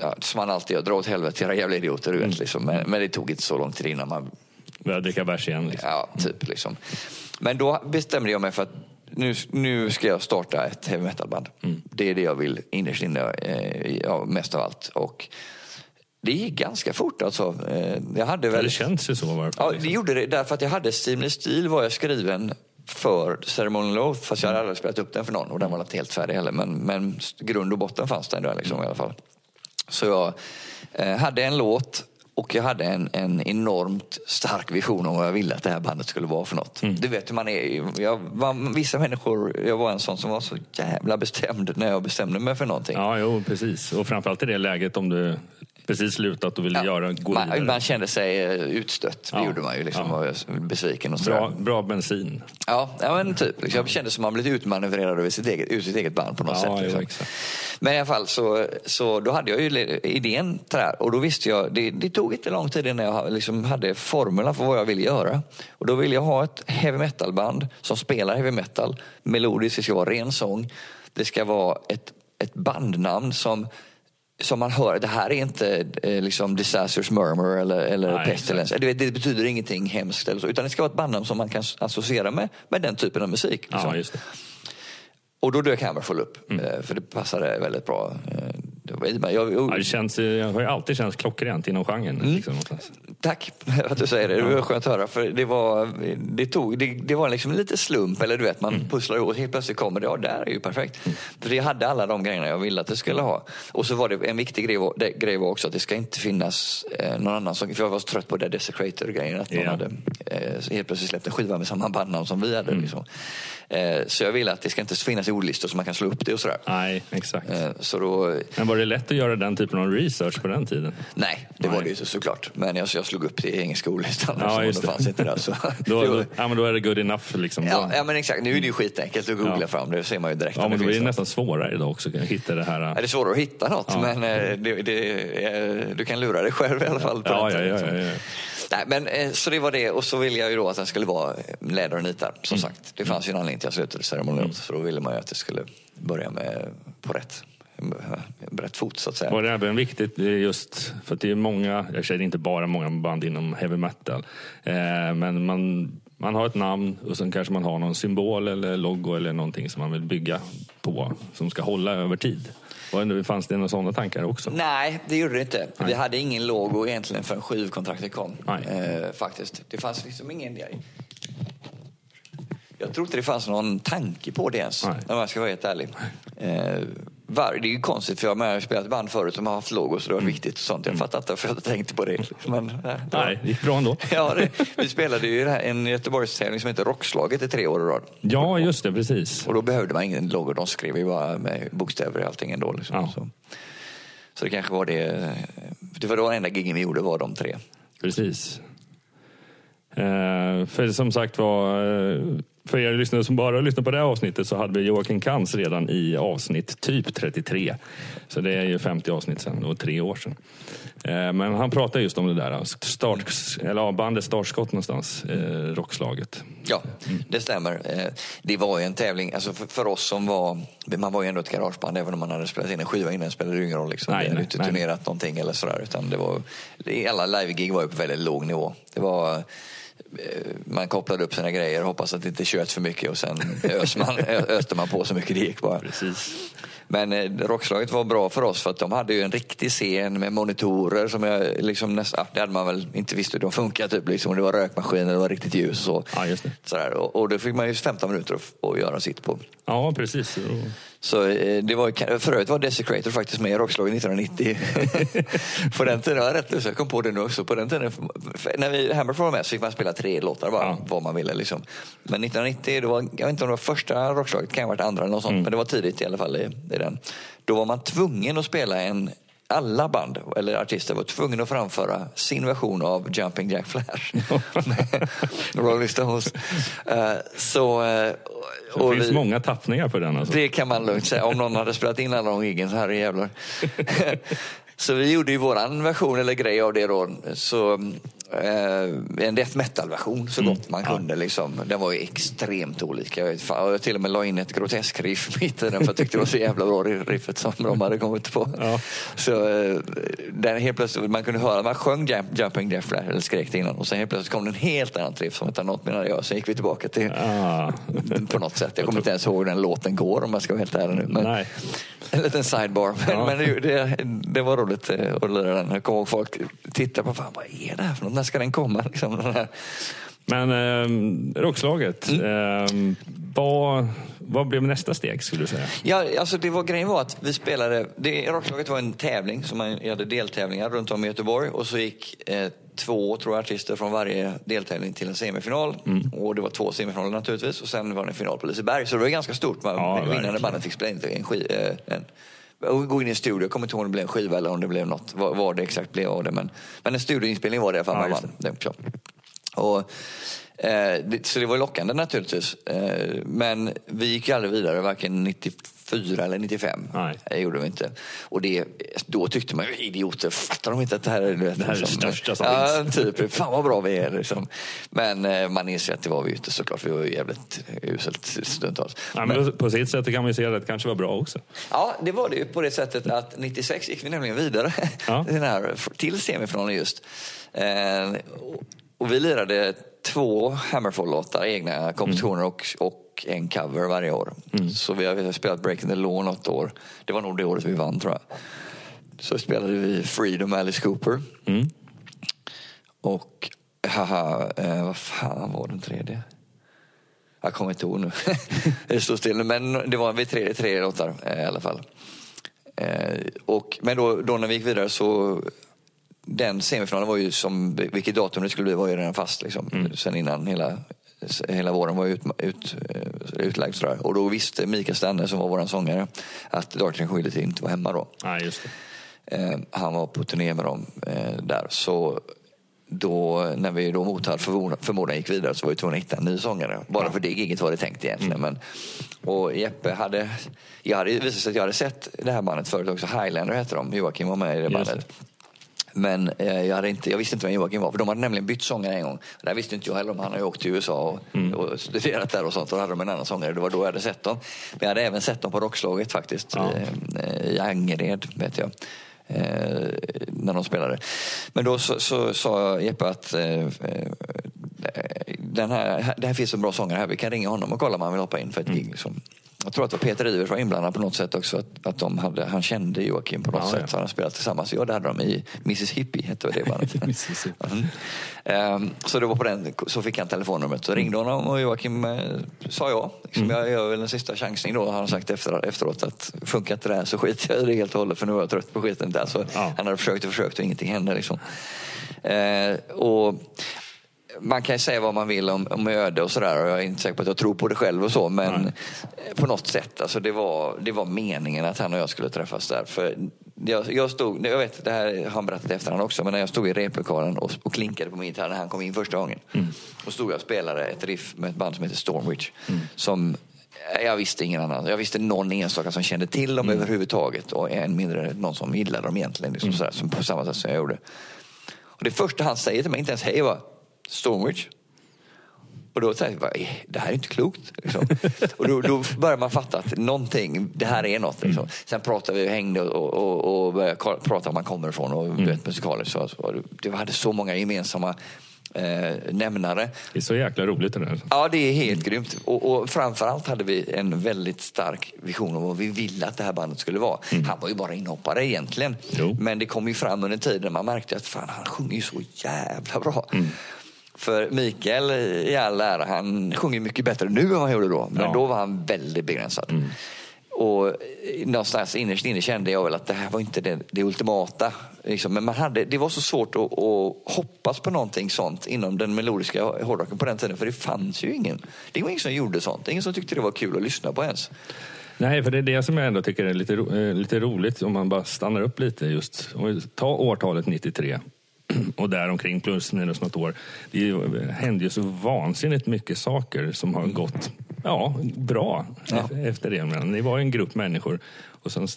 ja, som man alltid gör, dra åt helvete era jävla idioter. Du vet, liksom. men, men det tog inte så lång tid innan man Börjar dricka bärs igen. Liksom. Ja, typ liksom. Men då bestämde jag mig för att nu, nu ska jag starta ett heavy metal-band. Det är det jag vill innerst inne, eh, ja, mest av allt. Och det gick ganska fort alltså. Eh, jag hade väl... det känns ju så varje Ja, det gjorde det därför att jag hade Steamless Steel var jag skriven för Ceremonial Oath fast jag hade aldrig spelat upp den för någon och den var inte helt färdig heller. Men, men grund och botten fanns den där liksom, i alla fall. Så jag eh, hade en låt och jag hade en, en enormt stark vision om vad jag ville att det här bandet skulle vara för något. Du vet hur man är. Jag var, vissa människor, jag var en sån som var så jävla bestämd när jag bestämde mig för någonting. Ja, jo, precis. Och framförallt i det läget om du precis slutat och ville göra, gå man, vidare. man kände sig eh, utstött, det Ja. gjorde man ju. Liksom, Ja. och besviken och sådär. Bra, bra bensin. Ja, ja men typ. Liksom, jag kände som man blivit utmanövrerad ur sitt eget, ur sitt eget band på något Ja, sätt. jo, Liksom. exakt. Men i alla fall så, så då hade jag ju idén till det här och då visste jag, det, det tog inte lång tid innan jag liksom hade formlerna för vad jag ville göra. Och då ville jag ha ett heavy metal band som spelar heavy metal. Melodiskt, det ska vara ren sång. Det ska vara ett, ett bandnamn som som man hör, det här är inte eh, liksom Disasters Murmur eller, eller Nej, Pestilence. Det, det betyder ingenting hemskt eller så, utan det ska vara ett bandnamn som man kan associera med, med den typen av musik. liksom. Ja. Och då dök Hammerfall upp, Mm. eh, för det passade väldigt bra. Jag, jag, Ja, det känns, jag har ju alltid känts klockrent inom genren. Mm. Liksom. Tack att du säger det, det var skönt att höra. För det var, det tog, det, det var liksom lite slump, eller du vet, man Mm. pusslar ihop och helt plötsligt kommer det, ja där är ju perfekt. För det hade alla de grejerna jag ville att det skulle ha. Och så var det en viktig grej, det, grej var också att det ska inte finnas eh, någon annan som, för jag var så trött på det Desecrator-grejen, att någon Ja. hade eh, helt plötsligt släppt en skiva med samma bandnamn som vi hade. Liksom. Eh, så jag ville att det ska inte finnas ordlistor så man kan slå upp det och sådär. Nej, exakt. Eh, så då, var det lätt att göra den typen av research på den tiden? Nej, det Nej. var det ju så- såklart. Men jag, jag slog upp det i engelska ordlistan Ja, just det fanns inte där. Så. Då, det då, var, ja, men då är det good enough. Liksom. ja, Då- ja, men exakt. Nu är det ju skitenkelt att googla Ja. fram det. Ser man ju direkt. ja, men då det något. nästan svårare idag också att hitta det här. Ja, det är svårare att hitta något, Ja. men eh, det, det, du kan lura dig själv i alla fall. På Ja, ja, tiden, ja, ja. Nej, men, eh, så det var det. Och så ville jag ju då att den skulle vara läder och nitar. Som Mm. sagt, det fanns ju en anledning till att jag slutade ceremoniellt. Så då ville man ju att det skulle börja med på rätt, på rätt fot så att säga. Var det även viktigt just för att det är många, jag säger inte bara många band inom heavy metal, eh, men man, man har ett namn och sen kanske man har någon symbol eller logo eller någonting som man vill bygga på som ska hålla över tid. Fanns det några sådana tankar också? Nej, det gjorde det inte. Vi hade ingen logo egentligen förrän skivkontraktet kom. Nej. Eh, faktiskt. Det fanns liksom ingen... Jag tror inte det fanns någon tanke på det ens, Nej. om jag ska vara helt ärlig. Eh, var, det är ju konstigt, för jag har spelat band förut som har haft logos och det har varit viktigt och sånt. Jag fattar inte varför jag tänkte på det. Men, eh, det var- Nej, det gick bra ändå. Ja, det, vi spelade ju det här- en Göteborgstävling som heter Rockslaget i tre år i rad. Ja, just det, precis. Och då behövde man ingen logo. De skrev ju bara med bokstäver i allting ändå. Liksom. Ja. Så. så det kanske var det. Det var den enda giggen vi gjorde var de tre. Precis. Eh, för som sagt var, eh, för er lyssnare som bara lyssnar på det här avsnittet så hade vi Joakim Kans redan i avsnitt typ 33. Så det är ju 50 avsnitt sedan och tre år sedan. Eh, men han pratar just om det där, start, eller bandets startskott någonstans, eh, rockslaget. Ja, det stämmer. Eh, det var ju en tävling, alltså för oss som var, man var ju ändå ett garageband även om man hade spelat in en skiva innan spelade det ingen roll. Liksom. Nej, vi hade inte turnerat någonting eller sådär. Utan det var, alla live-gig var ju på väldigt låg nivå. Det var Eh, man kopplade upp sina grejer och hoppas att det inte tjöt för mycket och sen öste man, öste man på så mycket det gick bara. Precis. Men eh, rockslaget var bra för oss för att de hade ju en riktig scen med monitorer som jag liksom nästan, det hade man väl inte visst hur de funkar typ liksom. Det var rökmaskiner, det var riktigt ljus och så. Ja, just det. Sådär. Och, och då fick man ju 15 minuter att, att göra sitt på. Ja, precis. Så eh, det var, för övrigt var Desecrator faktiskt med i Rockslaget 1990. på den tiden, jag rätt jag kom på det nu också. På den tiden, när vi Hammerfall var med så fick man spela tre låtar bara, ja. vad man ville. Liksom. Men 1990, det var, jag vet inte om det var första Rockslaget, kan ha varit andra eller något sånt, mm. men det var tidigt i alla fall i, i den. Då var man tvungen att spela en alla band eller artister var tvungna att framföra sin version av Jumping Jack Flash. Rolling Stones. Uh, så, uh, det finns vi, många tappningar på den. Alltså. Det kan man lugnt säga. Om någon hade spelat in alla de giggen så herrejävlar. så vi gjorde ju våran version eller grej av det då. Så en death metal-version så gott mm. man kunde. Ja. Liksom. Den var ju extremt olika. Jag, till och med la in ett grotesk riff mitt i den för jag tyckte det var så jävla bra riffet som de hade kommit på. Ja. Så eh, den helt plötsligt, man kunde höra, man sjöng jump, Jumping Death Flash, eller skrek det innan och sen helt plötsligt kom det en helt annan riff som inte något menade jag. Sen gick vi tillbaka till, ah. på något sätt. Jag kommer inte ens ihåg hur den låten går om jag ska vara helt ärlig nu. Men, Nej. En liten sidebar. Ja. Men det, det, det, var roligt eh, att lira den. Jag kommer ihåg folk tittade på, fan vad är det här för något? Ska den komma? Liksom, den här. Men eh, rockslaget, mm. eh, vad, vad blev nästa steg skulle du säga? Ja, alltså det var, grejen var att vi spelade, det, rockslaget var en tävling, som man hade deltävlingar runt om i Göteborg och så gick eh, två tror jag, artister från varje deltävling till en semifinal. Mm. Och det var två semifinaler naturligtvis och sen var det en final på Liseberg. Så det var ganska stort. Man, ja, vinnande bandet fick spela in en, eh, en gå in i en studio. Jag kommer inte ihåg om det blev en skiva eller om det blev något. Vad, vad det exakt blev av det. Men, men en studioinspelning var det i alla fall. Ja, det. Och, eh, det, så det var lockande naturligtvis. Eh, men vi gick aldrig vidare, varken 94 eller 95. Nej. Det gjorde vi inte. Och det, då tyckte man ju, idioter, fattar de inte att det här är det, här är det liksom, största som ja, finns? Typ, fan vad bra vi är. Liksom. Men eh, man inser att det var vi inte såklart. Vi var ju jävligt uselt stundtals. Ja, men, men på sitt sätt kan man ju se att det kanske var bra också. Ja, det var det ju på det sättet att 96 gick vi nämligen vidare ja. den här, till semifinalen just. Eh, och vi lirade två Hammerfall-låtar, egna kompositioner mm. och, och en cover varje år. Mm. Så vi har spelat Breaking the Law något år. Det var nog det året vi vann tror jag. Så spelade vi Freedom Alice Cooper. Mm. Och, haha, eh, vad fan var den tredje? Jag kommer inte ihåg nu. det står still. Men det var vi tre, tre låtar eh, i alla fall. Eh, och, men då, då när vi gick vidare så den semifinalen var ju som, vilket datum det skulle bli var ju redan fast liksom. Mm. Sen innan hela, hela våren var ut, ut, eh, utlagd. Och då visste Mikael Stanne som var vår sångare att Dark Tranquility inte var hemma då. Ah, just eh, han var på turné med dem eh, där. Så då, när vi då mot all förmodan gick vidare så var vi tvungna att hitta en ny sångare. Bara ja. för det giget var det tänkt egentligen. Mm. Men, och Jeppe hade, jag hade visat sig att jag hade sett det här bandet förut också. Highlander hette de. Joakim var med i det bandet. Men eh, jag, hade inte, jag visste inte vem Joakim var, för de hade nämligen bytt sångare en gång. Det visste inte jag heller om. Han hade åkt till USA och, mm. och studerat där och sånt. Och då hade de en annan sångare. Det var då jag hade sett dem. Men jag hade även sett dem på Rockslaget faktiskt. Ja. I, I Angered, vet jag. Eh, när de spelade. Men då så, så sa Jeppe att eh, eh, den här, det här finns en bra sångare här. Vi kan ringa honom och kolla om han vill hoppa in för ett mm. gig. Liksom. Jag tror att det var Peter Ivers var inblandad på något sätt också. Att, att de hade, han kände Joakim på något ja, sätt. Ja. Så han spelat tillsammans. Ja, det hade de i Mississippi, hette det bandet. mm. um, så det var på den, så fick han telefonnumret. Så ringde honom och Joakim eh, sa ja. Liksom, mm. Jag gör väl en sista chansning då. Han har sagt efter, efteråt att funkar inte det här så skiter jag i det helt och hållet. För nu är jag trött på skiten. Där. Så ja. Han hade försökt och försökt och ingenting hände. Liksom. Uh, och man kan ju säga vad man vill om, om öde och sådär och jag är inte säker på att jag tror på det själv och så men Nej. på något sätt, alltså det var, det var meningen att han och jag skulle träffas där. För jag, jag stod, jag vet, det här har han berättat i efterhand också, men när jag stod i replokalen och, och klinkade på min gitarr när han kom in första gången. Och stod jag och spelade ett riff med ett band som heter Stormwitch. Som jag visste ingen annan. Jag visste någon enstaka som kände till dem överhuvudtaget och än mindre någon som gillade dem egentligen. Liksom sådär, som på samma sätt som jag gjorde. Och det första han säger till mig, inte ens hej, var Stormwitch. Och då tänkte jag, "Eh, det här är inte klokt. Liksom. och då, då börjar man fatta att någonting, det här är något. Liksom. Sen pratade vi och hängde och, och, och började prata om man kommer ifrån och du vet. Så, så, det hade så många gemensamma eh, nämnare. Det är så jäkla roligt det där. Ja, det är helt grymt. Och, och framförallt hade vi en väldigt stark vision om vad vi ville att det här bandet skulle vara. Han var ju bara inhoppare egentligen. Jo. Men det kom ju fram under tiden man märkte att fan, han sjunger ju så jävla bra. För Mikael i all ära, han sjunger mycket bättre nu än vad han gjorde då. Men Ja. då var han väldigt begränsad. Och eh, någonstans innerst inne kände jag väl att det här var inte det, det ultimata. Liksom. Men man hade, det var så svårt att, att hoppas på någonting sånt inom den melodiska hårdrocken på den tiden. För det fanns ju ingen. Det var ingen som gjorde sånt. Ingen som tyckte det var kul att lyssna på ens. Nej, för det är det som jag ändå tycker är lite, ro- eh, lite roligt om man bara stannar upp lite just. Om vi tar årtalet 93 och däromkring plus minus något år. Det ju- hände ju så vansinnigt mycket saker som har gått ja, bra Ja. efter det. Men ni var en grupp människor och sen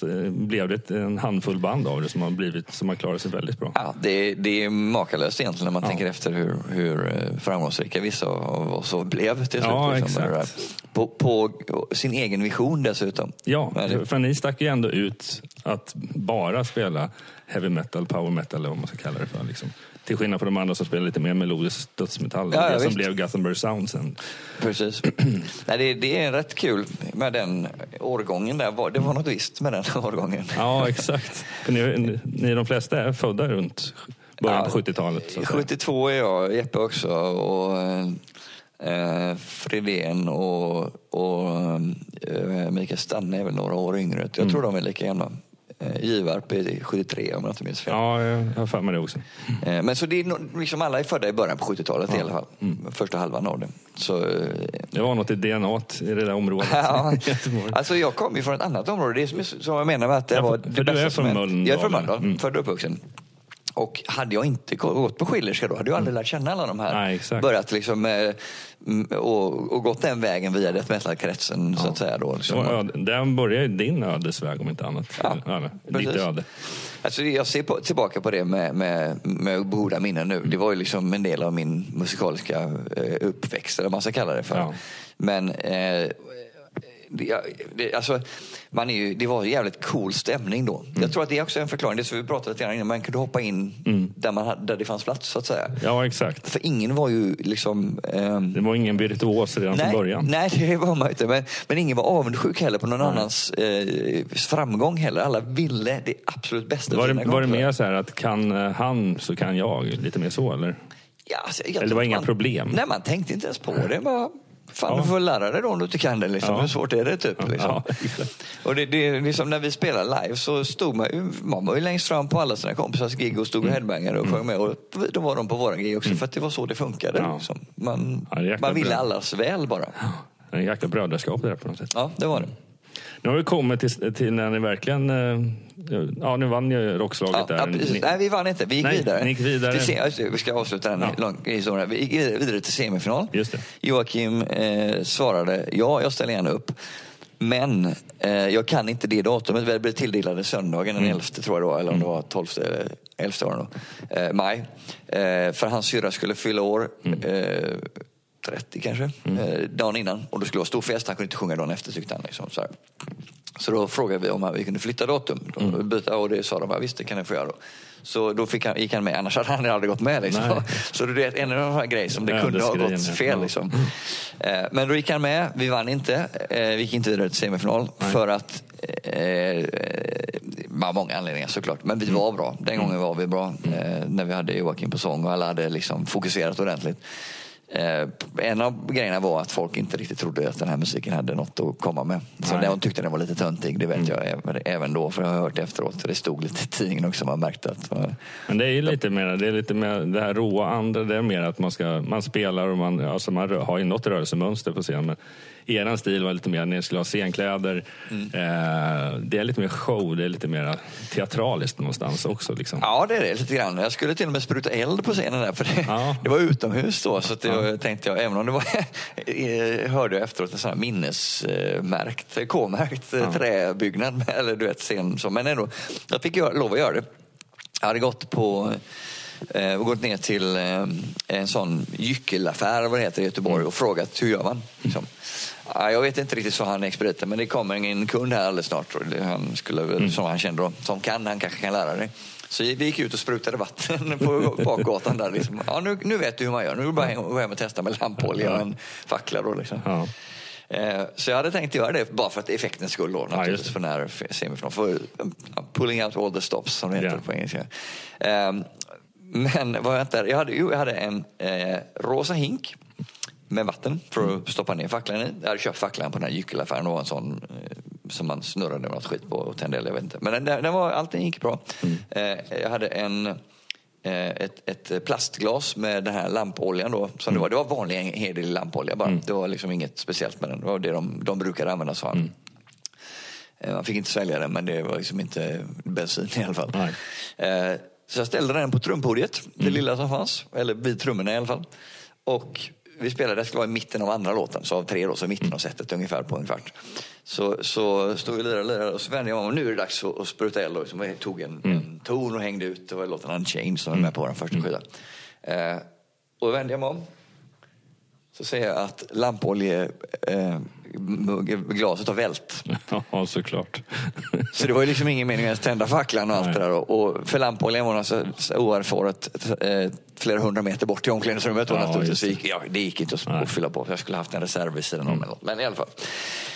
blev det en handfull band av det som har, blivit, som har klarat sig väldigt bra. Ja, det, det är makalöst egentligen när man tänker efter hur, hur eh, framgångsrika vissa av oss så blev till slut. Ja, liksom. På, på sin egen vision dessutom. Ja, det- för ni stack ju ändå ut att bara spela heavy metal, power metal eller vad man ska kalla det för. Liksom. Till skillnad från de andra som spelar lite mer melodisk dödsmetall. Ja, ja, det som visst. blev Gothenburg Sound sen. Precis. Nej, det, det är rätt kul med den årgången där. Det var något visst med den årgången. Ja, exakt. För ni, ni de flesta är födda runt början Ja, på 70-talet. så att säga. 72 är jag, Jeppe också och eh, Fredén och, och eh, Mikael Stanne är väl några år yngre. Jag Mm. tror de är lika gamla. Givarp är 73 om jag inte minns fel. Ja, jag har för mig det också. Eh, Men så det är liksom alla är födda i början på 70-talet i alla fall. Mm. Första halvan av det. Så, eh, Det var något i DNA i det där området. Ja, alltså jag kommer ju från ett annat område. Det är som, som jag menar med att det Ja, var för- det för du bästa är som från. Mölndal, Jag är från eller? Mölndal, Mm. född och uppvuxen. Och hade jag inte gått på Schillerska då hade jag aldrig lärt känna alla de här. Nej. Börjat liksom, eh, mm, och, och gått den vägen via death metal-kretsen så att säga. Då, liksom. öde, där börjar ju din ödesväg om inte annat. Ja, Eller, ditt öde. Alltså, jag ser på, tillbaka på det med, med, med goda minnen nu. Det var ju liksom en del av min musikaliska eh, uppväxt, eller vad man ska kalla det för. Ja. Men eh, det, det, alltså, man är ju, det var jävligt cool stämning då. Mm. Jag tror att det är också en förklaring. Det som vi pratade lite grann innan. Man kunde hoppa in Mm. där, man, där det fanns plats så att säga. Ja, exakt. För ingen var ju liksom... ehm, Det var ingen virtuos redan Nej, från början. nej, det var man inte. Men, men ingen var avundsjuk heller på någon annans eh, framgång heller. Alla ville det absolut bästa Var det, var det mer så här att kan eh, han så kan jag? Lite mer så eller? Ja, alltså, Eller det var inga man, problem? Nej, man tänkte inte ens på det. Bara, fan, Ja. du får lära dig då om du inte kan det. Liksom. Ja. Hur svårt är det? Typ, liksom. Ja, och det, det, liksom, när vi spelade live så stod man man var ju längst fram på alla sina kompisars gig och stod Mm. och headbangade och sjöng med. Och då var de på våra gig också, för att det var så det funkade. Ja. Liksom. Man, Ja, man ville allas väl bara. Det är en jäkla brödraskap det där på något sätt. Ja, det var det. Nu har vi kommit till, till när ni verkligen... eh, Ja, ni vann ju rockslaget Ja, där. ja, Nej, vi vann inte. Vi gick Nej, vidare. ni gick vidare. Se- alltså, vi ska avsluta den Ja. historien. Vi gick vidare till semifinal. Just det. Joakim eh, svarade, ja, jag ställer gärna upp. Men eh, jag kan inte det datumet. Vi blev tilldelade söndagen den 11 tror jag då, eller om det var 12 eller 11 var det nog, eh, maj. Eh, för hans syrra skulle fylla år. Eh, 30 kanske, eh, dagen innan. Och det skulle vara stor fest, han kunde inte sjunga dagen efter tyckte han. Liksom, så, här. så då frågade vi om vi kunde flytta datum. Då byta, och det sa de, ja, visst det kan ni få göra. Då. Så då fick han, gick han med, annars hade han aldrig gått med. Liksom. Nej. Så det är en av de här grejerna som det kunde ha gått fel. Ja. Liksom. Eh, Men då gick han med, vi vann inte. Eh, Vi gick inte vidare till semifinal för att eh, eh, av många anledningar såklart. Men vi Mm. var bra. Den gången var vi bra. Eh, när vi hade Joakim på sång och alla hade liksom fokuserat ordentligt. Eh, en av grejerna var att folk inte riktigt trodde att den här musiken hade något att komma med. Så Nej. de tyckte den var lite töntig, det vet jag även- då. För jag har hört efteråt, det stod lite i tidningen också, man märkte att Men det är ju lite mer det, är lite mer det här råa andra. Det är mer att man, ska, man spelar och man, alltså man har ju något rörelsemönster på scen. Men eran stil var lite mer att ni skulle ha scenkläder. Mm. Eh, det är lite mer show, det är lite mer teatraliskt någonstans också. Liksom. Ja, det är det lite grann. Jag skulle till och med spruta eld på scenen där, för det, Ja. det var utomhus då. Så att det, tänkte jag, även om det var, jag hörde jag efteråt en sån här minnesmärkt, K-märkt eh, träbyggnad, med- eller du vet, scen. Så, men ändå, jag fick göra, lov att göra det. Jag hade gått på eh, gått ner till eh, en sån gyckelaffär vad det heter, i Göteborg och frågat hur gör man? Liksom. Ja, jag vet inte riktigt, så han expediten, men det kommer en kund här alldeles snart och han skulle, väl- som han kände då, som kan, han kanske kan lära dig. Så vi gick ut och sprutade vatten på bakgatan där. Liksom. Ja, nu, nu vet du hur man gör. Nu är det bara att gå hem och testa med lampolja och en fackla. Då, liksom. Ja. Eh, Så jag hade tänkt göra det bara för att effektens skull då, naturligtvis just för den här semifinalen. För pulling out all the stops som det heter Ja. på engelska. Ehm, Men vad jag inte, jag hade, jo, jag hade en eh, rosa hink med vatten för att stoppa ner facklan i. Jag hade köpt facklan på den här gyckelaffären och en sån eh, som man snurrade något skit på och tände jag vet inte. Men den, den var, allting gick bra. Eh, Jag hade en eh, ett, ett plastglas med den här lampoljan då. Som det, var. det var vanlig hederlig lampolja bara. Det var liksom inget speciellt med den. Det var det de, de brukade använda sa han. Eh, Man fick inte svälja den men det var liksom inte bensin i alla fall. Nej. Så jag ställde den på trumpodiet, det lilla som fanns. Eller vid trummorna i alla fall. Och vi spelade, det skulle vara i mitten av andra låten, så av tre då, så i mitten av setet ungefär på en kvart. Så, så stod vi och lirade och lirade och så vände jag mig om och nu är det dags att, att spruta eld. Så jag tog en, en ton och hängde ut, det var låten Unchained som var med på den första skivan. Eh, och då vände jag mig om. Så ser jag att lampolje, eh, glaset har vält. ja, såklart. Så det var ju liksom ingen mening att tända facklan och allt Nej. det där. Och för lampoljan var alltså oerfaret eh, flera hundra meter bort till omklädningsrummet. Ja, naturligtvis så gick, ja, det gick inte att. Mm. fylla på. Jag skulle haft en reserv vid sidan om. något. Men i alla fall.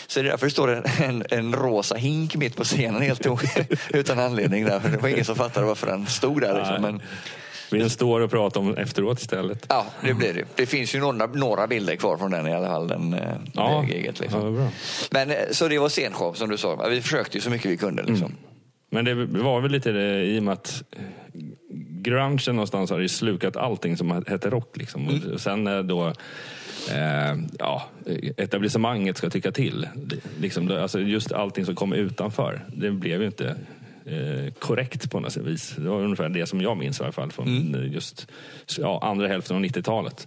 Så det är därför det står en, en, en rosa hink mitt på scenen helt utan anledning. Där. För Det var ingen som fattade varför den stod där. Liksom. Men, Vi står och pratar om efteråt istället. ja, det blir det. Det finns ju några, några bilder kvar från den i alla fall. Den, eh, Ja, det giget, liksom. ja, bra. Men, eh, så det var scenshow som du sa. Vi försökte ju så mycket vi kunde. Liksom. Mm. Men det var väl lite det i och med att eh, grungen någonstans har ju slukat allting som hette rock. Liksom. Och sen då eh, ja, etablissemanget ska tycka till. Liksom, alltså just allting som kom utanför, det blev ju inte eh, korrekt på något vis. Det var ungefär det som jag minns i alla fall från just ja, andra hälften av 90-talet.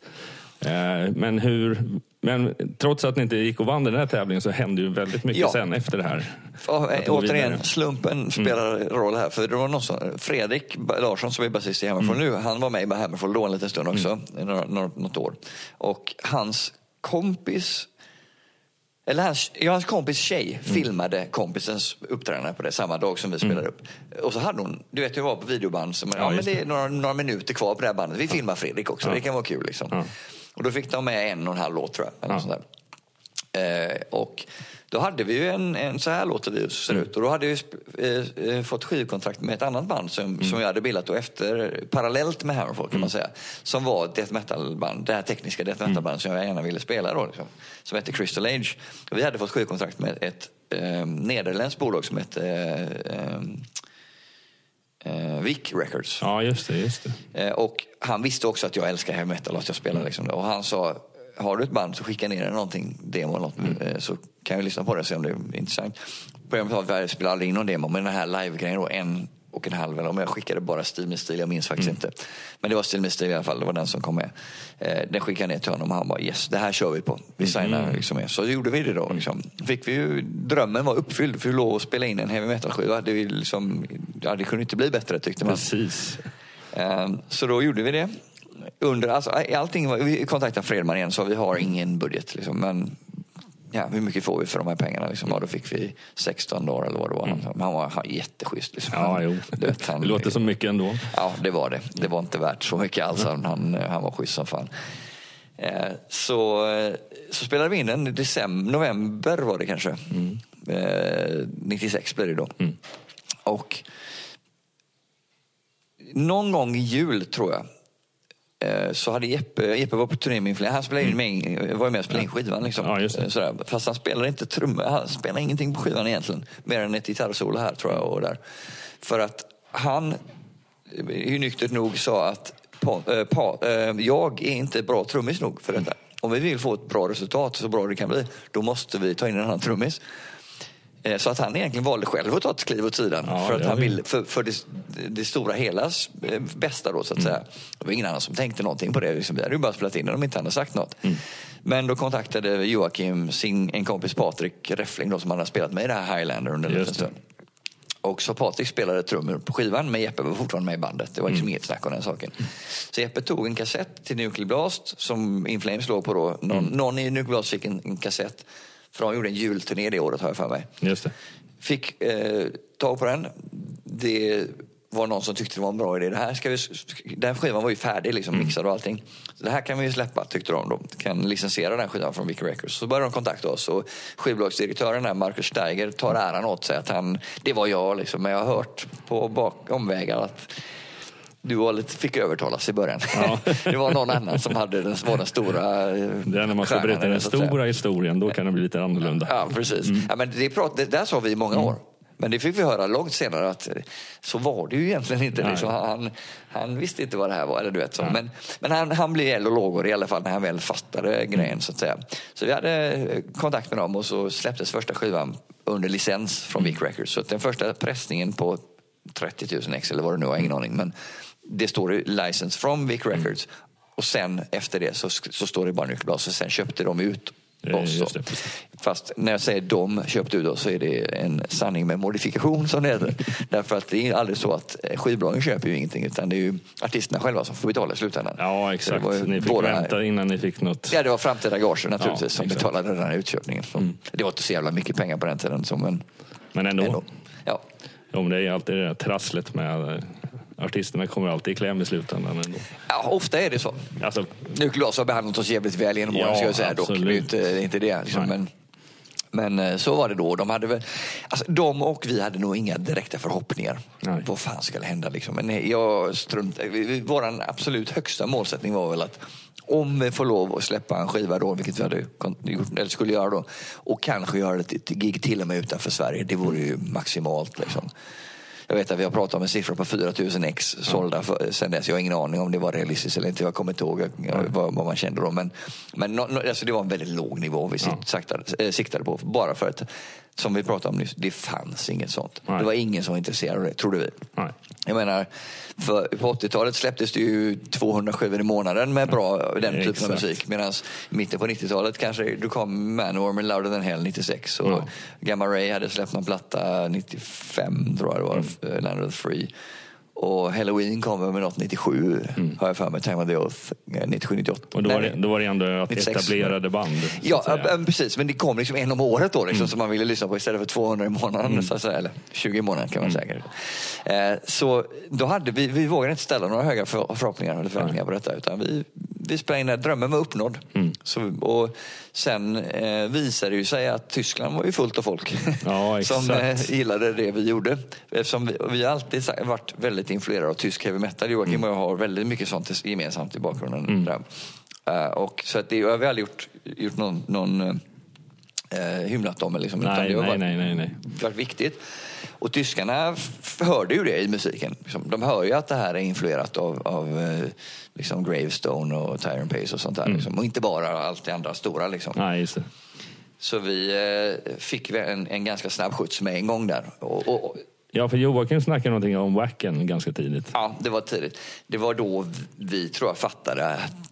Eh, men, hur, men trots att ni inte gick och vann den här tävlingen så hände ju väldigt mycket Ja. sen efter det här. Ja, återigen, vidare. slumpen spelar roll här. För det var någon som, Fredrik Larsson som är basist i Hammerfall nu, han var med i Hammerfall då en liten stund också, några, några, något år. Och hans kompis eller hans, ja, hans kompis tjej filmade kompisens uppträdande på det samma dag som vi spelade upp. Och så hade hon, du vet hur det var på videoband, som, ja, men just det är några, några minuter kvar på det här bandet. Vi filmar Fredrik också, det kan vara kul liksom. Ja. Och då fick de med en och en halv låt tror jag. Eller Ja. sånt där. Eh, och då hade vi ju en, en så här låter vi ser ut. Och då hade vi eh, eh, fått skivkontrakt med ett annat band som, som jag hade bildat då efter, parallellt med Hammerfall kan man säga. Som var ett death metal-band, det här tekniska death metal-band som jag gärna ville spela då. Liksom, som hette Crystal Age. Och vi hade fått skivkontrakt med ett eh, nederländskt bolag som hette eh, eh, Vic Records. Ja, just det. Just det. Eh, Och han visste också att jag älskar heavy metal och att jag spelar liksom det. Och han sa, har du ett band så skicka ner någonting, demo eller något, eh, så kan vi lyssna på det och se om det är intressant. Programmet sa att vi spelade aldrig in någon demo, men den här live-grejen då, en och en halv, eller om jag skickade bara Stil med stil, jag minns faktiskt inte. Men det var Stil med stil i alla fall, det var den som kom med. Eh, Den skickade jag ner till honom och han bara yes, det här kör vi på. Vi signar liksom med. Så gjorde vi det då. Liksom. Fick vi ju, drömmen var uppfylld, för vi låg och spela in en heavy metal-skiva. Det, liksom, ja, det kunde inte bli bättre tyckte man. Precis. Ehm, Så då gjorde vi det. Under, alltså, allting vi kontaktade Fredman igen, så vi har ingen budget. Liksom, men ja, hur mycket får vi för de här pengarna? Liksom? Ja, då fick vi 16 dagar eller vad det var. Men Han var han, jätteschysst. Liksom. Ja, jo. Du vet, han- Det låter som mycket ändå. Ja, det var det. Det var inte värt så mycket alls. Han, han, han var schysst som fan. Eh, Så, så spelade vi in den i december, november var det kanske. Eh, 96 blev det då. Och någon gång i jul tror jag. Eh, så hade Jeppe, Jeppe var på turné med Inflames. Han spelade in med, var ju med och spelade in skivan. Liksom. Ja. Eh, Sådär. Fast han spelade inte trummor, han spelade ingenting på skivan egentligen. Mer än ett gitarrsolo här tror jag. Och där. För att han, eh, nyktert nog, sa att pa, eh, pa, eh, jag är inte bra trummis nog för detta. Om vi vill få ett bra resultat, så bra det kan bli, då måste vi ta in en annan trummis. Eh, Så att han egentligen valde själv att ta ett kliv åt sidan. Ja, för att han har vi. ville, för, för det, det stora helas eh, bästa då så att säga. Det var ingen annan som tänkte någonting på det. Liksom, vi hade ju bara spelat in det om inte han hade sagt något. Men då kontaktade Joakim sin, en kompis Patrik Reffling då, som han hade spelat med i det här Highlander under en liten stund. Och så Patrik spelade trummor på skivan men Jeppe var fortfarande med i bandet. Det var liksom inget snack om den saken. Så Jeppe tog en kassett till Nuclear Blast som In Flames låg på då. Någon, någon i Nuclear Blast fick en, en kassett. För de gjorde en julturné det året har jag för mig. Just det. Fick eh, tag på den. Det var någon som tyckte det var en bra idé. Det här ska vi, den skivan var ju färdig, liksom, mixad och allting. Så det här kan vi släppa, tyckte de. De kan licensiera den skivan från Vicky Records. Så började de kontakta oss och skivbolagsdirektören där, Marcus Steiger, tar äran åt sig att han, det var jag liksom. Men jag har hört på bak, omvägar att du var lite, fick övertalas i början. Ja. det var någon annan som hade den, var den stora eh, Det är när man ska berätta den stora historien, då kan det bli lite annorlunda. Ja, precis. Ja, men det, prat, det där sa vi i många år. Men det fick vi höra långt senare att eh, så var det ju egentligen inte. Liksom, han, han visste inte vad det här var. Eller du vet, så. Men, men han, han blev eld och lågor i alla fall när han väl fattade grejen. Så, att säga. så vi hade eh, kontakt med dem och så släpptes första skivan under licens från Vic Records. Så den första pressningen på 30 000 ex eller vad det nu var, ingen aning. Men det står license from Vic Records. Och sen efter det så, så står det bara Nuclear så sen köpte de ut oss. Fast när jag säger de köpte ut oss så är det en sanning med modifikation som det heter. Därför att det är aldrig så att eh, skivbolagen köper ju ingenting utan det är ju artisterna själva som får betala i slutändan. Ja, exakt. ju Ni fick båda- vänta innan ni fick något. Ja, det var framtida gager naturligtvis Ja, som exakt. betalade den här utköpningen. Så Det var inte så jävla mycket pengar på den tiden. Så, men Men ändå. ändå. Ja. Men det är alltid det där trasslet med eh, artisterna kommer alltid i kläm i slutändan. Ändå. ja, ofta är det så. Alltså, Nuclear har behandlat oss jävligt väl genom åren Ja, ska jag säga dock. Det är absolut. inte, inte det. Liksom, men, men eh, så var det då. De, hade väl, alltså, de och vi hade nog inga direkta förhoppningar. Nej. Vad fan ska det hända? Liksom. Men nej, jag strunt, vår absolut högsta målsättning var väl att om vi får lov att släppa en skiva då, vilket vi hade gjort, eller skulle göra då, och kanske göra ett ett gig till och med utanför Sverige, det vore ju maximalt. Liksom. Jag vet att vi har pratat om en siffra på 4000 ex sålda för, sen dess. Jag har ingen aning om det var realistiskt eller inte. Jag kommer inte ihåg vad, vad man kände då. Men, men no, no, alltså det var en väldigt låg nivå vi siktade, äh, siktade på. Bara för att, som vi pratade om nyss, det fanns inget sånt. Nej. Det var ingen som var intresserad av det, trodde vi. nej. Jag menar, för på 80-talet släpptes det ju 200 skivor i månaden med bra, den typen Exakt. av musik. Medan i mitten på 90-talet kanske då kom Manowar med Louder than Hell 96 och Ja. Gamma Ray hade släppt någon platta 95 tror jag det var, mm. Land of the Free. Och Halloween kom med något 97 har jag för mig, Time of the Oath eh, 97-98. Och då var, det, då var det ändå att 96. etablerade band. så Ja, precis. Men det kom liksom en om året då, Mm. liksom, som man ville lyssna på istället för 200 i månaden. Så att säga, eller 20 i månaden kan man Mm. säga. Eh, så då hade vi, vi vågade inte ställa några höga för, förhoppningar eller förväntningar på detta. Utan vi, vi spelade in det, drömmen var uppnådd. Mm. Så, och sen eh, visade det sig att Tyskland var ju fullt av folk Ja, som eh, gillade det vi gjorde. Eftersom vi, vi har alltid varit väldigt influerade av tysk heavy metal. Joakim Mm. och jag har väldigt mycket sånt gemensamt i bakgrunden. Där. Eh, och, så att det, jag har aldrig gjort, gjort någon, någon eh, hymlat om. Liksom, utan Nej, det har nej, varit, nej, nej, nej. varit viktigt. Och tyskarna hörde ju det i musiken. Liksom, De hör ju att det här är influerat av, av eh, liksom Gravestone och Tyrone Pace och sånt där. Liksom. Och inte bara allt det andra stora. Liksom. Nej. Så vi eh, fick en, en ganska snabb skjuts med en gång där. Och, och, Ja, för Joakim snackade någonting om Wacken ganska tidigt. ja, det var tidigt. Det var då vi, tror jag, fattade att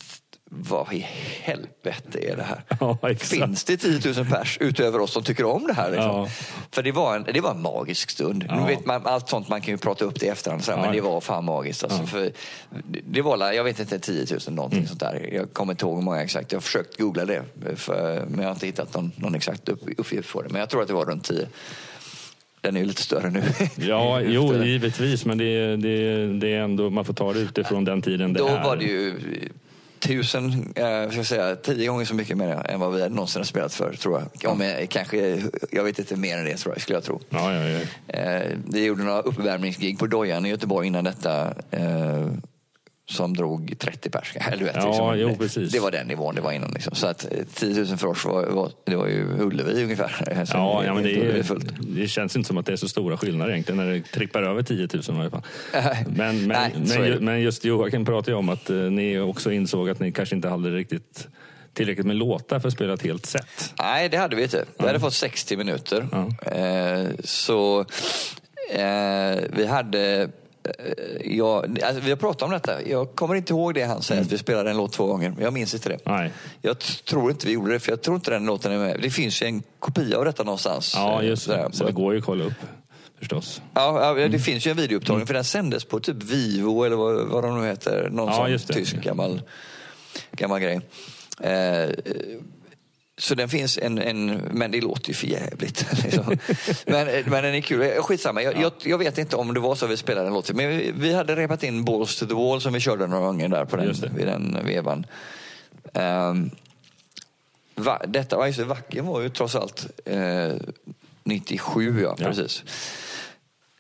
vad i helvete är det här? Ja. Finns det 10 000 pers utöver oss som tycker om det här? Liksom? Ja. För det var, en, det var en magisk stund. Ja. Nu vet man, allt sånt man kan ju prata upp det i efterhand, så här, Ja, men det var fan magiskt. Alltså, för det- var, jag vet inte, 10 000 någonting Mm. sånt där. Jag kommer inte ihåg hur många exakt. Jag har försökt googla det, för, men jag har inte hittat någon, någon exakt upp, uppgift på det. Men jag tror att det var runt 10. Den är ju lite större nu. Ja, jo, givetvis, men det, det, det är ändå, man får ta det utifrån den tiden det Då är. var det ju tusen, eh, ska jag säga, tio gånger så mycket mer än vad vi någonsin har spelat för, tror jag. Om jag, kanske, jag vet inte mer än det, tror jag, skulle jag tro. Ja, ja, ja. Eh, vi gjorde några uppvärmningsgig på Dojan i Göteborg innan detta. Eh, som drog 30 pers. Eller du vet, Ja, liksom, jo, det, precis. det var den nivån det var innan. Liksom. Så att eh, 10 000 för oss var, var, det var ju Ullevi ungefär. Så Ja, ja men det, är det känns inte som att det är så stora skillnader egentligen när det trippar över 10 000 i varje fall. Men, men, Nej, men, men just Joakim pratade ju om att eh, ni också insåg att ni kanske inte hade riktigt tillräckligt med låtar för att spela ett helt set. Nej, det hade vi inte. Vi hade fått 60 minuter. Ja. Eh, så eh, vi hade... Eh, jag, alltså, vi har pratat om detta. Jag kommer inte ihåg det han säger, att vi spelade en låt två gånger. Jag minns inte det. Nej. Jag tror inte vi gjorde det, för jag tror inte den låten är med. Det finns ju en kopia av detta någonstans. Ja, just det. Så det går ju att kolla upp förstås. Ja, det finns ju en videoupptagning, för den sändes på typ Vivo eller vad, vad de nu heter. Någon Ja, sån tysk gammal, gammal grej. Eh, så den finns en, en, men det låter ju för jävligt. Liksom. men, men den är kul. Skitsamma, jag, jag, jag vet inte om det var så vi spelade den låten. Men vi, vi hade repat in Balls to the Wall som vi körde några gånger där på den, Just det. vid den vevan. Ehm, va, detta var ju så Vacken var ju trots allt eh, 97, ja, Ja. precis.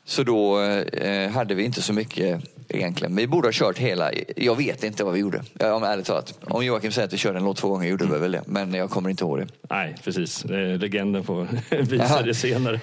Så då eh, hade vi inte så mycket egentligen. Vi borde ha kört hela. Jag vet inte vad vi gjorde. Ja, om, ärligt talat. Om Joakim säger att vi körde en låt två gånger gjorde vi väl det. Men jag kommer inte ihåg det. Nej, precis. Legenden får visa det senare.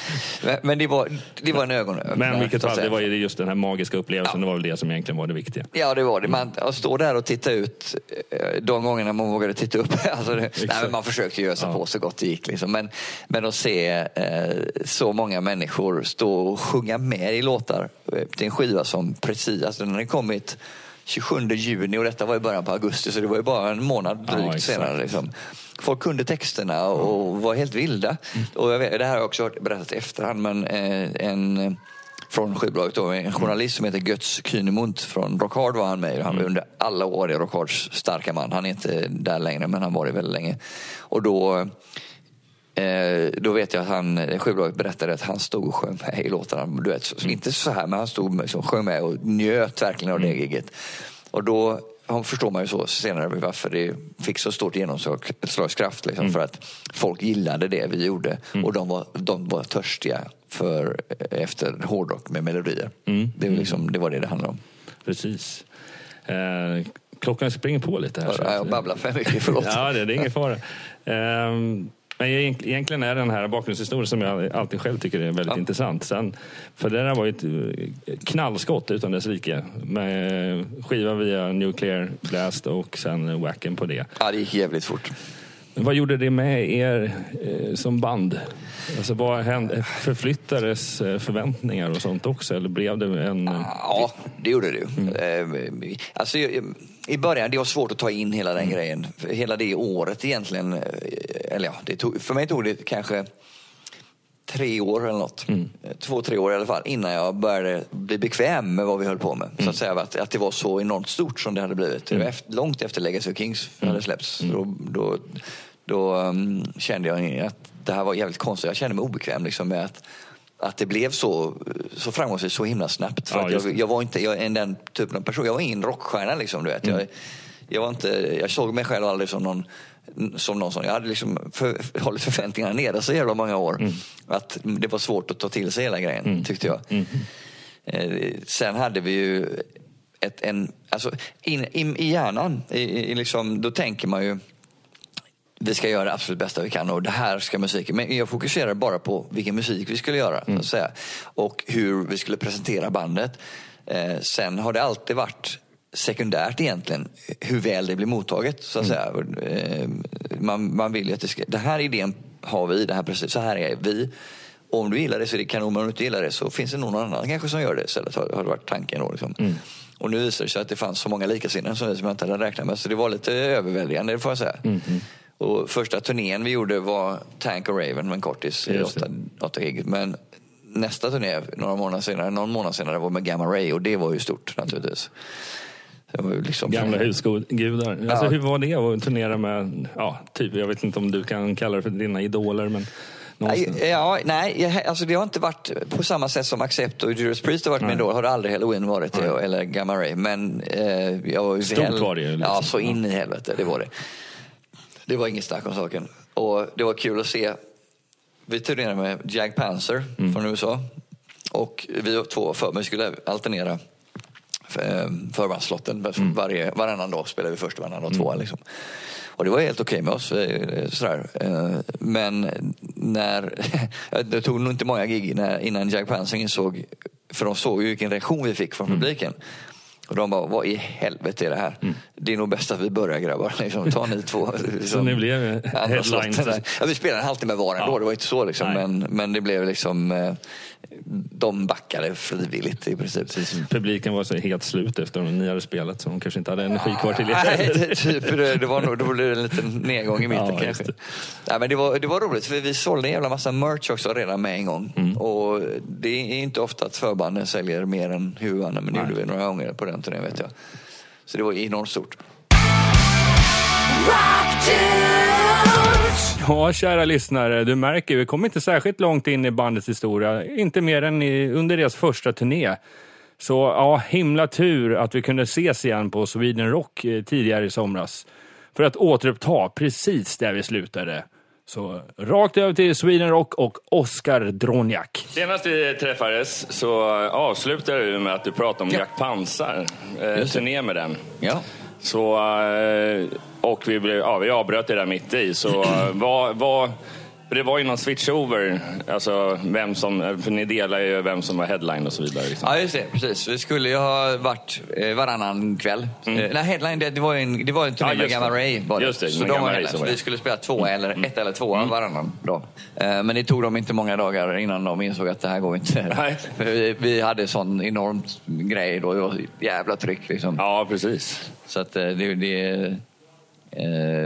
men, det var, det var en ögonöppnare. Men vilket fall, det var ju just den här magiska upplevelsen. Det var väl det som egentligen var det viktiga. Ja, det var det. Man, att stå där och titta ut eh, de gångerna man vågade titta upp. Alltså det, nej, man försökte ju ösa Ja. på så gott det gick. Liksom. Men, men att se eh, så många människor stå och sjunga med i låtar eh, till en skiva som precis, alltså den hade kommit 27 juni och detta var i början på augusti så det var ju bara en månad Ja, drygt exakt. senare. Liksom. Folk kunde texterna och var helt vilda. Och jag vet, det här har jag också hört berättat i efterhand men eh, en från skivbolaget då, en journalist som heter Götz Kühnemund från Rockhard var han med. Han var under alla år i Rockhards starka man. Han är inte där längre men han var det väldigt länge. Och då Eh, då vet jag att han, eh, skivbolaget berättade att han stod och sjöng med i låtarna. Du vet, så, Inte så här, men han stod så sjöng med och njöt verkligen av det giget. Och då ja, förstår man ju så senare varför det fick så stort genomslagskraft. Liksom, För att folk gillade det vi gjorde och de var, de var törstiga för, efter hårdrock med melodier. Det, var liksom, det var det det handlade om. Precis. Eh, klockan springer på lite här. att- Jag babblar för mycket, förlåt. Ja, det, det är ingen fara. Ehm, men egent- egentligen är den här bakgrundshistorien som jag alltid själv tycker är väldigt Ja. intressant. Sen, för det där var ju ett eh, knallskott utan dess like. Med skiva via Nuclear Blast och sen Wacken på det. Ja, det gick jävligt fort. Vad gjorde det med er eh, som band? Alltså, vad hände? Förflyttades eh, förväntningar och sånt också? Eller blev det en... eh, Ja, det gjorde det. Eh, Alltså, jag- I början, det var svårt att ta in hela den grejen. Hela det året egentligen. eh, Eller ja, det tog, för mig tog det kanske tre år eller något. Eh, Två, tre år i alla fall. Innan jag började bli bekväm med vad vi höll på med. Så att säga att, att det var så enormt stort som det hade blivit. Det var efter, långt efter Legacy of Kings hade släppts. Då, då, då um, kände jag att det här var jävligt konstigt. Jag kände mig obekväm liksom, med att att det blev så, så framgångsrikt så himla snabbt. För Ja, jag, jag var inte jag är den typen av person. Jag var ingen rockstjärna. Liksom, du vet. Jag, jag, var inte, jag såg mig själv aldrig som någon, som någon sån. Jag hade liksom för, hållit förväntningarna nere så jävla många år. Att det var svårt att ta till sig hela grejen, tyckte jag. Eh, sen hade vi ju ett, en... Alltså, in, in, I hjärnan, i, i, liksom, då tänker man ju vi ska göra det absolut bästa vi kan och det här ska musiken. Men jag fokuserade bara på vilken musik vi skulle göra. Så att säga. Och hur vi skulle presentera bandet. Eh, sen har det alltid varit sekundärt egentligen hur väl det blir mottaget. Så att säga. Eh, man, man vill ju att det ska, den här idén har vi, det här precis, så här är vi. Och om du gillar det så är det kanon, men om du inte gillar det så finns det någon annan kanske som gör det istället. Har, har det varit tanken då. Liksom. Och nu visar det sig att det fanns så många likasinnade som jag inte hade räknat med. Så det var lite överväldigande, det får jag säga. Och första turnén vi gjorde var Tank och Raven med en kortis i Just det. åtta, åtta gig. Men nästa turné, några månader senare, någon månad senare, var med Gamma Ray och det var ju stort naturligtvis. Liksom Gamla husgudar. Alltså, Ja. Hur var det att turnera med, ja, typ, jag vet inte om du kan kalla det för dina idoler, men någonstans. Ja, nej, jag- alltså det har inte varit på samma sätt som Accept och Judas Priest har varit Nej. med då. Har aldrig Halloween varit det, Nej. eller Gamma Ray. Men eh, jag var ju Stort var det ju, liksom. Ja, så in i helvete. Det var det. Det var inget snack om saken. Och det var kul att se. Vi turnerade med Jag Panzer Mm. från USA. Och vi var två för, skulle alternera eh, förbandslotten. Mm. Varje, varannan dag spelade vi först varannan dag tvåa. Liksom. Och det var helt okej med oss. eh, Sådär. Eh, Men när, det tog nog inte många gig innan Jack Palance insåg, för de såg ju vilken reaktion vi fick från Mm. Och de bara, vad i helvete är det här? Det är nog bäst att vi börjar grabbar. Liksom, ta ni två. Liksom, ni blev andra headlines. Ja, vi spelade en halvtimme var ändå, Ja. det var inte så liksom. Men, men det blev liksom, eh, de backade frivilligt i princip. Publiken var så helt slut efter att ni hade spelat så de kanske inte hade energi kvar till Nej, er. det- typ, det, det var nog, då blev det en liten nedgång i mitten Ja, kanske. det. Nej, men det, var, det var roligt för vi sålde en jävla massa merch också redan med en gång. Mm. Och det är inte ofta att förbanden säljer mer än huvudbanden men det Nej. gjorde vi några gånger på den turnén vet jag. Så det var enormt stort. Ja, kära lyssnare, du märker, vi kom inte särskilt långt in i bandets historia. Inte mer än i, under deras första turné. Så ja, himla tur att vi kunde ses igen på Sweden Rock eh, tidigare i somras. För att återuppta precis där vi slutade. Så rakt över till Sweden Rock och Oskar Droniak. Senast vi träffades så avslutade du med att du pratade om Ja. Jack Pansar, eh, turné med den. Ja. Så, eh, och vi, blev, ja, vi avbröt det där mitt i. Så eh, vad, vad, det var ju någon switchover, alltså vem som, för ni delar ju vem som var headline och så vidare. Liksom. Ja, just det. Precis. Vi skulle ju ha varit eh, varannan kväll. Eh, nej, headline, det, det var ju en, det var en turné Mm. Ja, med Gamma. Ray. Var det. Just det, så de var så vi skulle spela två eller ett eller två varannan dag. Men det tog dem inte många dagar innan de insåg att det här går inte. Nej. Vi, vi hade sån enormt grej då. Det var jävla tryck liksom. Ja, precis. Så att det, det,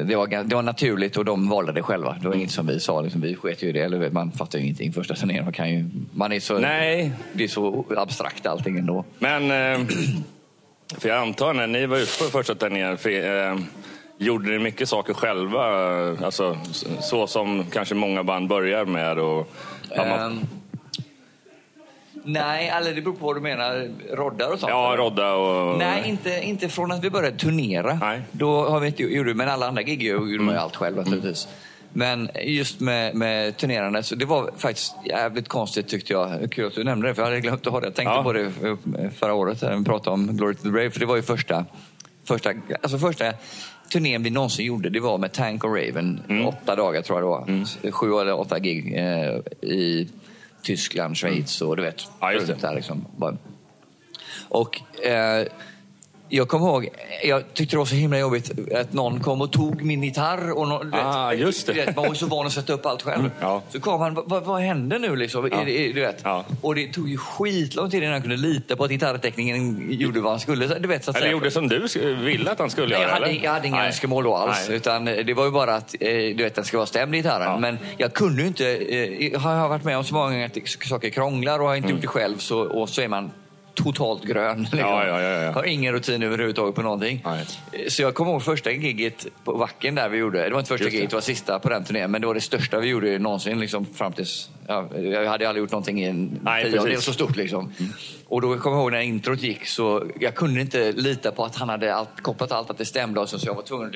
det, var, det var naturligt och de valde det själva. Det var inget som vi sa. Liksom, vi sket ju i det. Eller, man fattar ju ingenting första turnén. Man, kan ju, man är så, Nej. Det är så abstrakt allting ändå. Men, eh, för jag antar när ni var ute på första turnén, för, eh, gjorde ni mycket saker själva? eh, Alltså, så som kanske många band börjar med? Och, Ehm, nej, eller det beror på vad du menar. Roddar och sånt? ja, rodda och... Nej, inte, inte från att vi började turnera. Nej. Mm. Då har vi inte gjort men alla andra gig gjorde man ju allt själv naturligtvis. Men just med, med turnerande, så det var faktiskt jävligt konstigt tyckte jag. Kul att du nämnde det, för jag hade glömt att ha det. Jag tänkte Ja. på det förra året när vi pratade om Glory to the Brave, för det var ju första, första, alltså första turnén vi någonsin gjorde. Det var med Tank och Raven, Mm. åtta dagar tror jag det var. Sju eller åtta gig eh, i Tyskland, Schweiz och du vet, Mm. Ja, just det. där liksom. Och eh, jag kommer ihåg, jag tyckte det var så himla jobbigt att någon kom och tog min gitarr. Och någon, Ah, vet, just det. Vet, man var så van att sätta upp allt själv. ja. Så kom han, vad, vad hände nu liksom? Ja. Du vet. Ja. Och det tog ju skitlång tid innan jag kunde lita på att gitarrteckningen gjorde vad han skulle. Du vet, så att Eller säga. gjorde som du ville att han skulle göra? jag, hade, eller? jag hade inga önskemål då alls. Nej. Utan det var ju bara att eh, du vet, den ska vara stämd gitarren. Ja. Men jag kunde ju inte... Eh, har jag varit med om så många gånger att saker krånglar och har inte gjort det själv så, och så är man totalt grön. Liksom. Mm. Ja, ja, ja. Har ingen rutin överhuvudtaget på någonting. Nej. Eh, Så jag kommer ihåg första giget på Wacken där vi gjorde. Det var inte första Just giget, det var sista på den turnén. Men det var det största vi gjorde någonsin. Liksom, fram tills, ja, jag hade aldrig gjort någonting i en tiondel så stort. Liksom. Och då kommer jag ihåg när introt gick så jag kunde inte lita på att han hade allt, kopplat allt att det stämde. Och så, så jag var tvungen att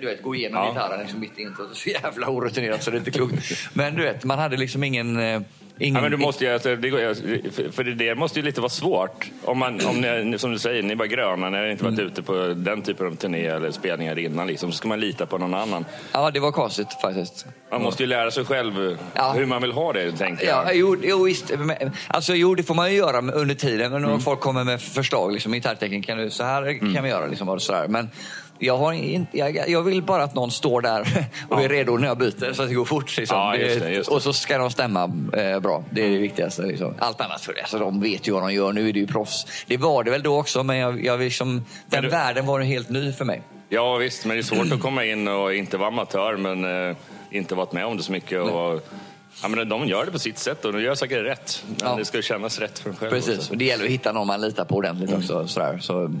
du, vet, gå igenom Ja. gitarren liksom, mitt i introt. Så jävla orutinerat så det är inte klokt. Men du vet, man hade liksom ingen... ingen Ja, men du måste ju, alltså, det, går- för- det måste ju lite vara svårt. Om, man, om ni, som du säger, ni var gröna, ni har inte varit Mm. ute på den typen av turné eller spelningar innan. Liksom, så ska man lita på någon annan. Ja, det var konstigt faktiskt. Man måste ju lära sig själv Ja. hur man vill ha det, tänker jag. Ja, jo, jo, visst. Alltså, jo, det får man ju göra under tiden. Men Mm. om folk kommer med förslag, liksom, kan du, så här kan vi göra. Liksom, och sådär. Men jag, har inte, jag, jag vill bara att någon står där och är redo när jag byter så att det går fort. Liksom. Ja, just det, just det. Och så ska de stämma eh, bra. Det är det viktigaste. Liksom. Allt annat för det. Alltså, de vet ju vad de gör. Nu är det ju proffs. Det var det väl då också, men jag, jag liksom, den du- världen var helt ny för mig. Ja visst, men det är svårt att komma in och inte vara amatör men eh, inte varit med om det så mycket. Och, ja, men de gör det på sitt sätt och de gör säkert rätt. Men Ja. det ska kännas rätt för en själv. Precis, och det gäller att hitta någon man litar på ordentligt Mm. också. Sådär, så,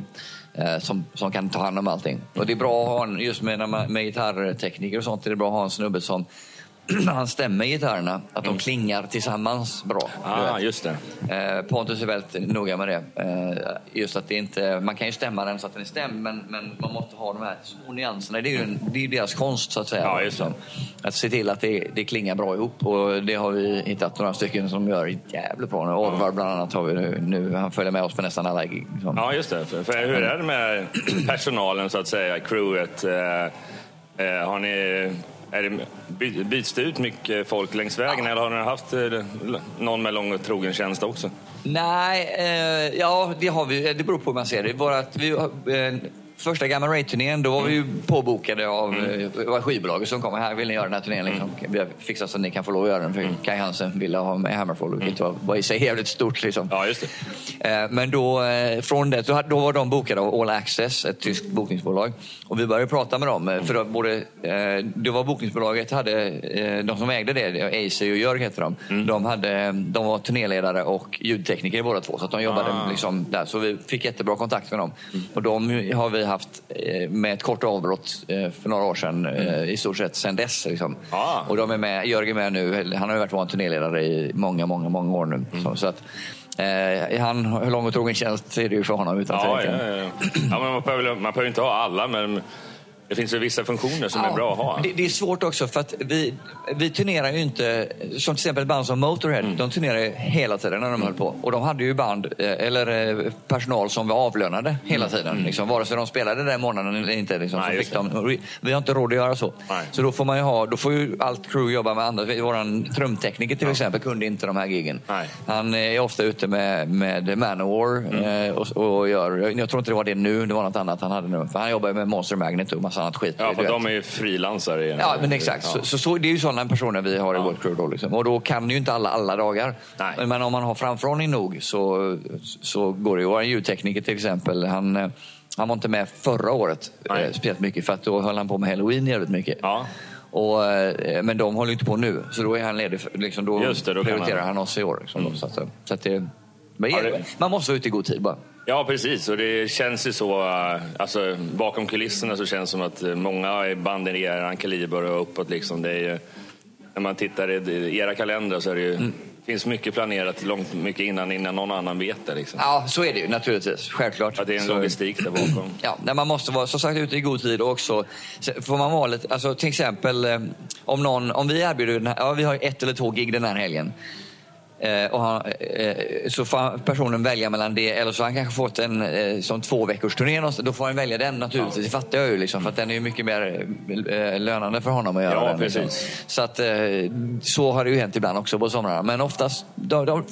Eh, som, som kan ta hand om allting. Och det är bra att ha en, just med, med gitarrtekniker och sånt, är det bra att ha en snubbe som han stämmer gitarrerna, att de klingar tillsammans bra. Ah, just det. Eh, Pontus är väldigt noga med det. Eh, just att det inte, man kan ju stämma den så att den är stämd, men, men man måste ha de här små nyanserna. Det är ju en, det är ju deras konst, så att säga. Ja, just det. Att se till att det, det klingar bra ihop. Och det har vi hittat några stycken som gör jävligt bra. nu. Orvar bland annat har vi nu. nu. Han följer med oss på nästan alla gig. Liksom. Ja, just det. För, för hur är det med personalen, så att säga, crewet? Eh, eh, har ni, är det, by- byts det ut mycket folk längs vägen eller har ni haft eh, någon med lång och trogen tjänst också? Nej, eh, ja det har vi. Det beror på hur man ser det. Att vi, eh, första Gamma Ray-turnén, då var vi ju påbokade av mm. var skivbolaget som kom. Här vill ni göra den här turnén. Liksom. Vi har fixat så att ni kan få lov att göra den. För Kai Hansen ville ha med Hammerfall, vilket var, var i sig jävligt stort. Liksom. Ja, just det. Eh, Men då, eh, från det, då var de bokade av All Access, ett tyskt bokningsbolag. Och vi började prata med dem. eh, För då både, eh, det var bokningsbolaget, hade, eh, de som ägde det, AC och Jörg heter de. De, hade, de var turnéledare och ljudtekniker båda två. Så de jobbade Ah. liksom där. Så vi fick jättebra kontakt med dem. Och de har vi haft eh, med ett kort avbrott eh, för några år sedan. eh, I stort sett sedan dess. Liksom. Ah. Och de är med, Jörg är med nu. Han har ju varit vår turnéledare i många, många, många år nu. Så, så att, eh, han har lång och trogen tjänst är det ju för honom utan Ja, tvekan. ja, ja. ja man, behöver, man behöver inte ha alla, men det finns ju vissa funktioner som är bra att ha. Det, det är svårt också för att vi, vi turnerar ju inte, som till exempel band som Motorhead, Mm. de turnerar ju hela tiden när de höll på. Och de hade ju band, eh, eller eh, personal som var avlönade hela tiden. Liksom, vare sig de spelade den månaden eller inte. Liksom, Mm. Nej, fick de, vi, har inte råd att göra så. Nej. Så då får man ju ha, då får ju allt crew jobba med andra. Vår trumtekniker till exempel kunde inte de här giggen. Nej. Han är ofta ute med, med Manowar Mm. eh, och, och gör, jag tror inte det var det nu, det var något annat han hade nu. För han jobbar med Monster Magnet och massa annat skit. Ja, för vet. de är ju frilansare. Ja, men exakt. Så, så, så, det är ju sådana personer vi har i vårt crew då. Liksom. Och då kan ju inte alla alla dagar. Nej. Men om man har framförhållning nog så, så går det ju. Vår ljudtekniker till exempel, han, han var inte med förra året Nej. eh, speciellt mycket för att då höll han på med halloween jävligt mycket. Ja. Och, eh, men de håller inte på nu, så då är han ledig. För, liksom, då, det, då prioriterar han- han oss i år. Liksom, då, så att, eh, så att det, men, Ja, det- Man måste vara ute i god tid bara. Ja, precis. Och det känns ju så, äh, alltså, bakom kulisserna så känns det som att äh, många banden i eran kaliber och uppåt, liksom, det är ju, när man tittar i era kalendrar så är det ju, Mm. finns mycket planerat långt mycket innan, innan någon annan vet det. Liksom. Ja, så är det ju naturligtvis. Självklart. Att det är en Så- logistik där bakom. Ja, när man måste vara som sagt ute i god tid och också så får man vara lite, alltså till exempel eh, om någon, om vi erbjuder ja vi har ett eller två gig den här helgen. Eh, och han, eh, så får personen välja mellan det eller så har han kanske fått en eh, som två veckors turné. Då får han välja den naturligtvis. Det fattar jag ju liksom, för att den är ju mycket mer lönande för honom att göra Ja, den. Liksom. Så att så har det ju hänt ibland också på somrarna. Men oftast, de, de,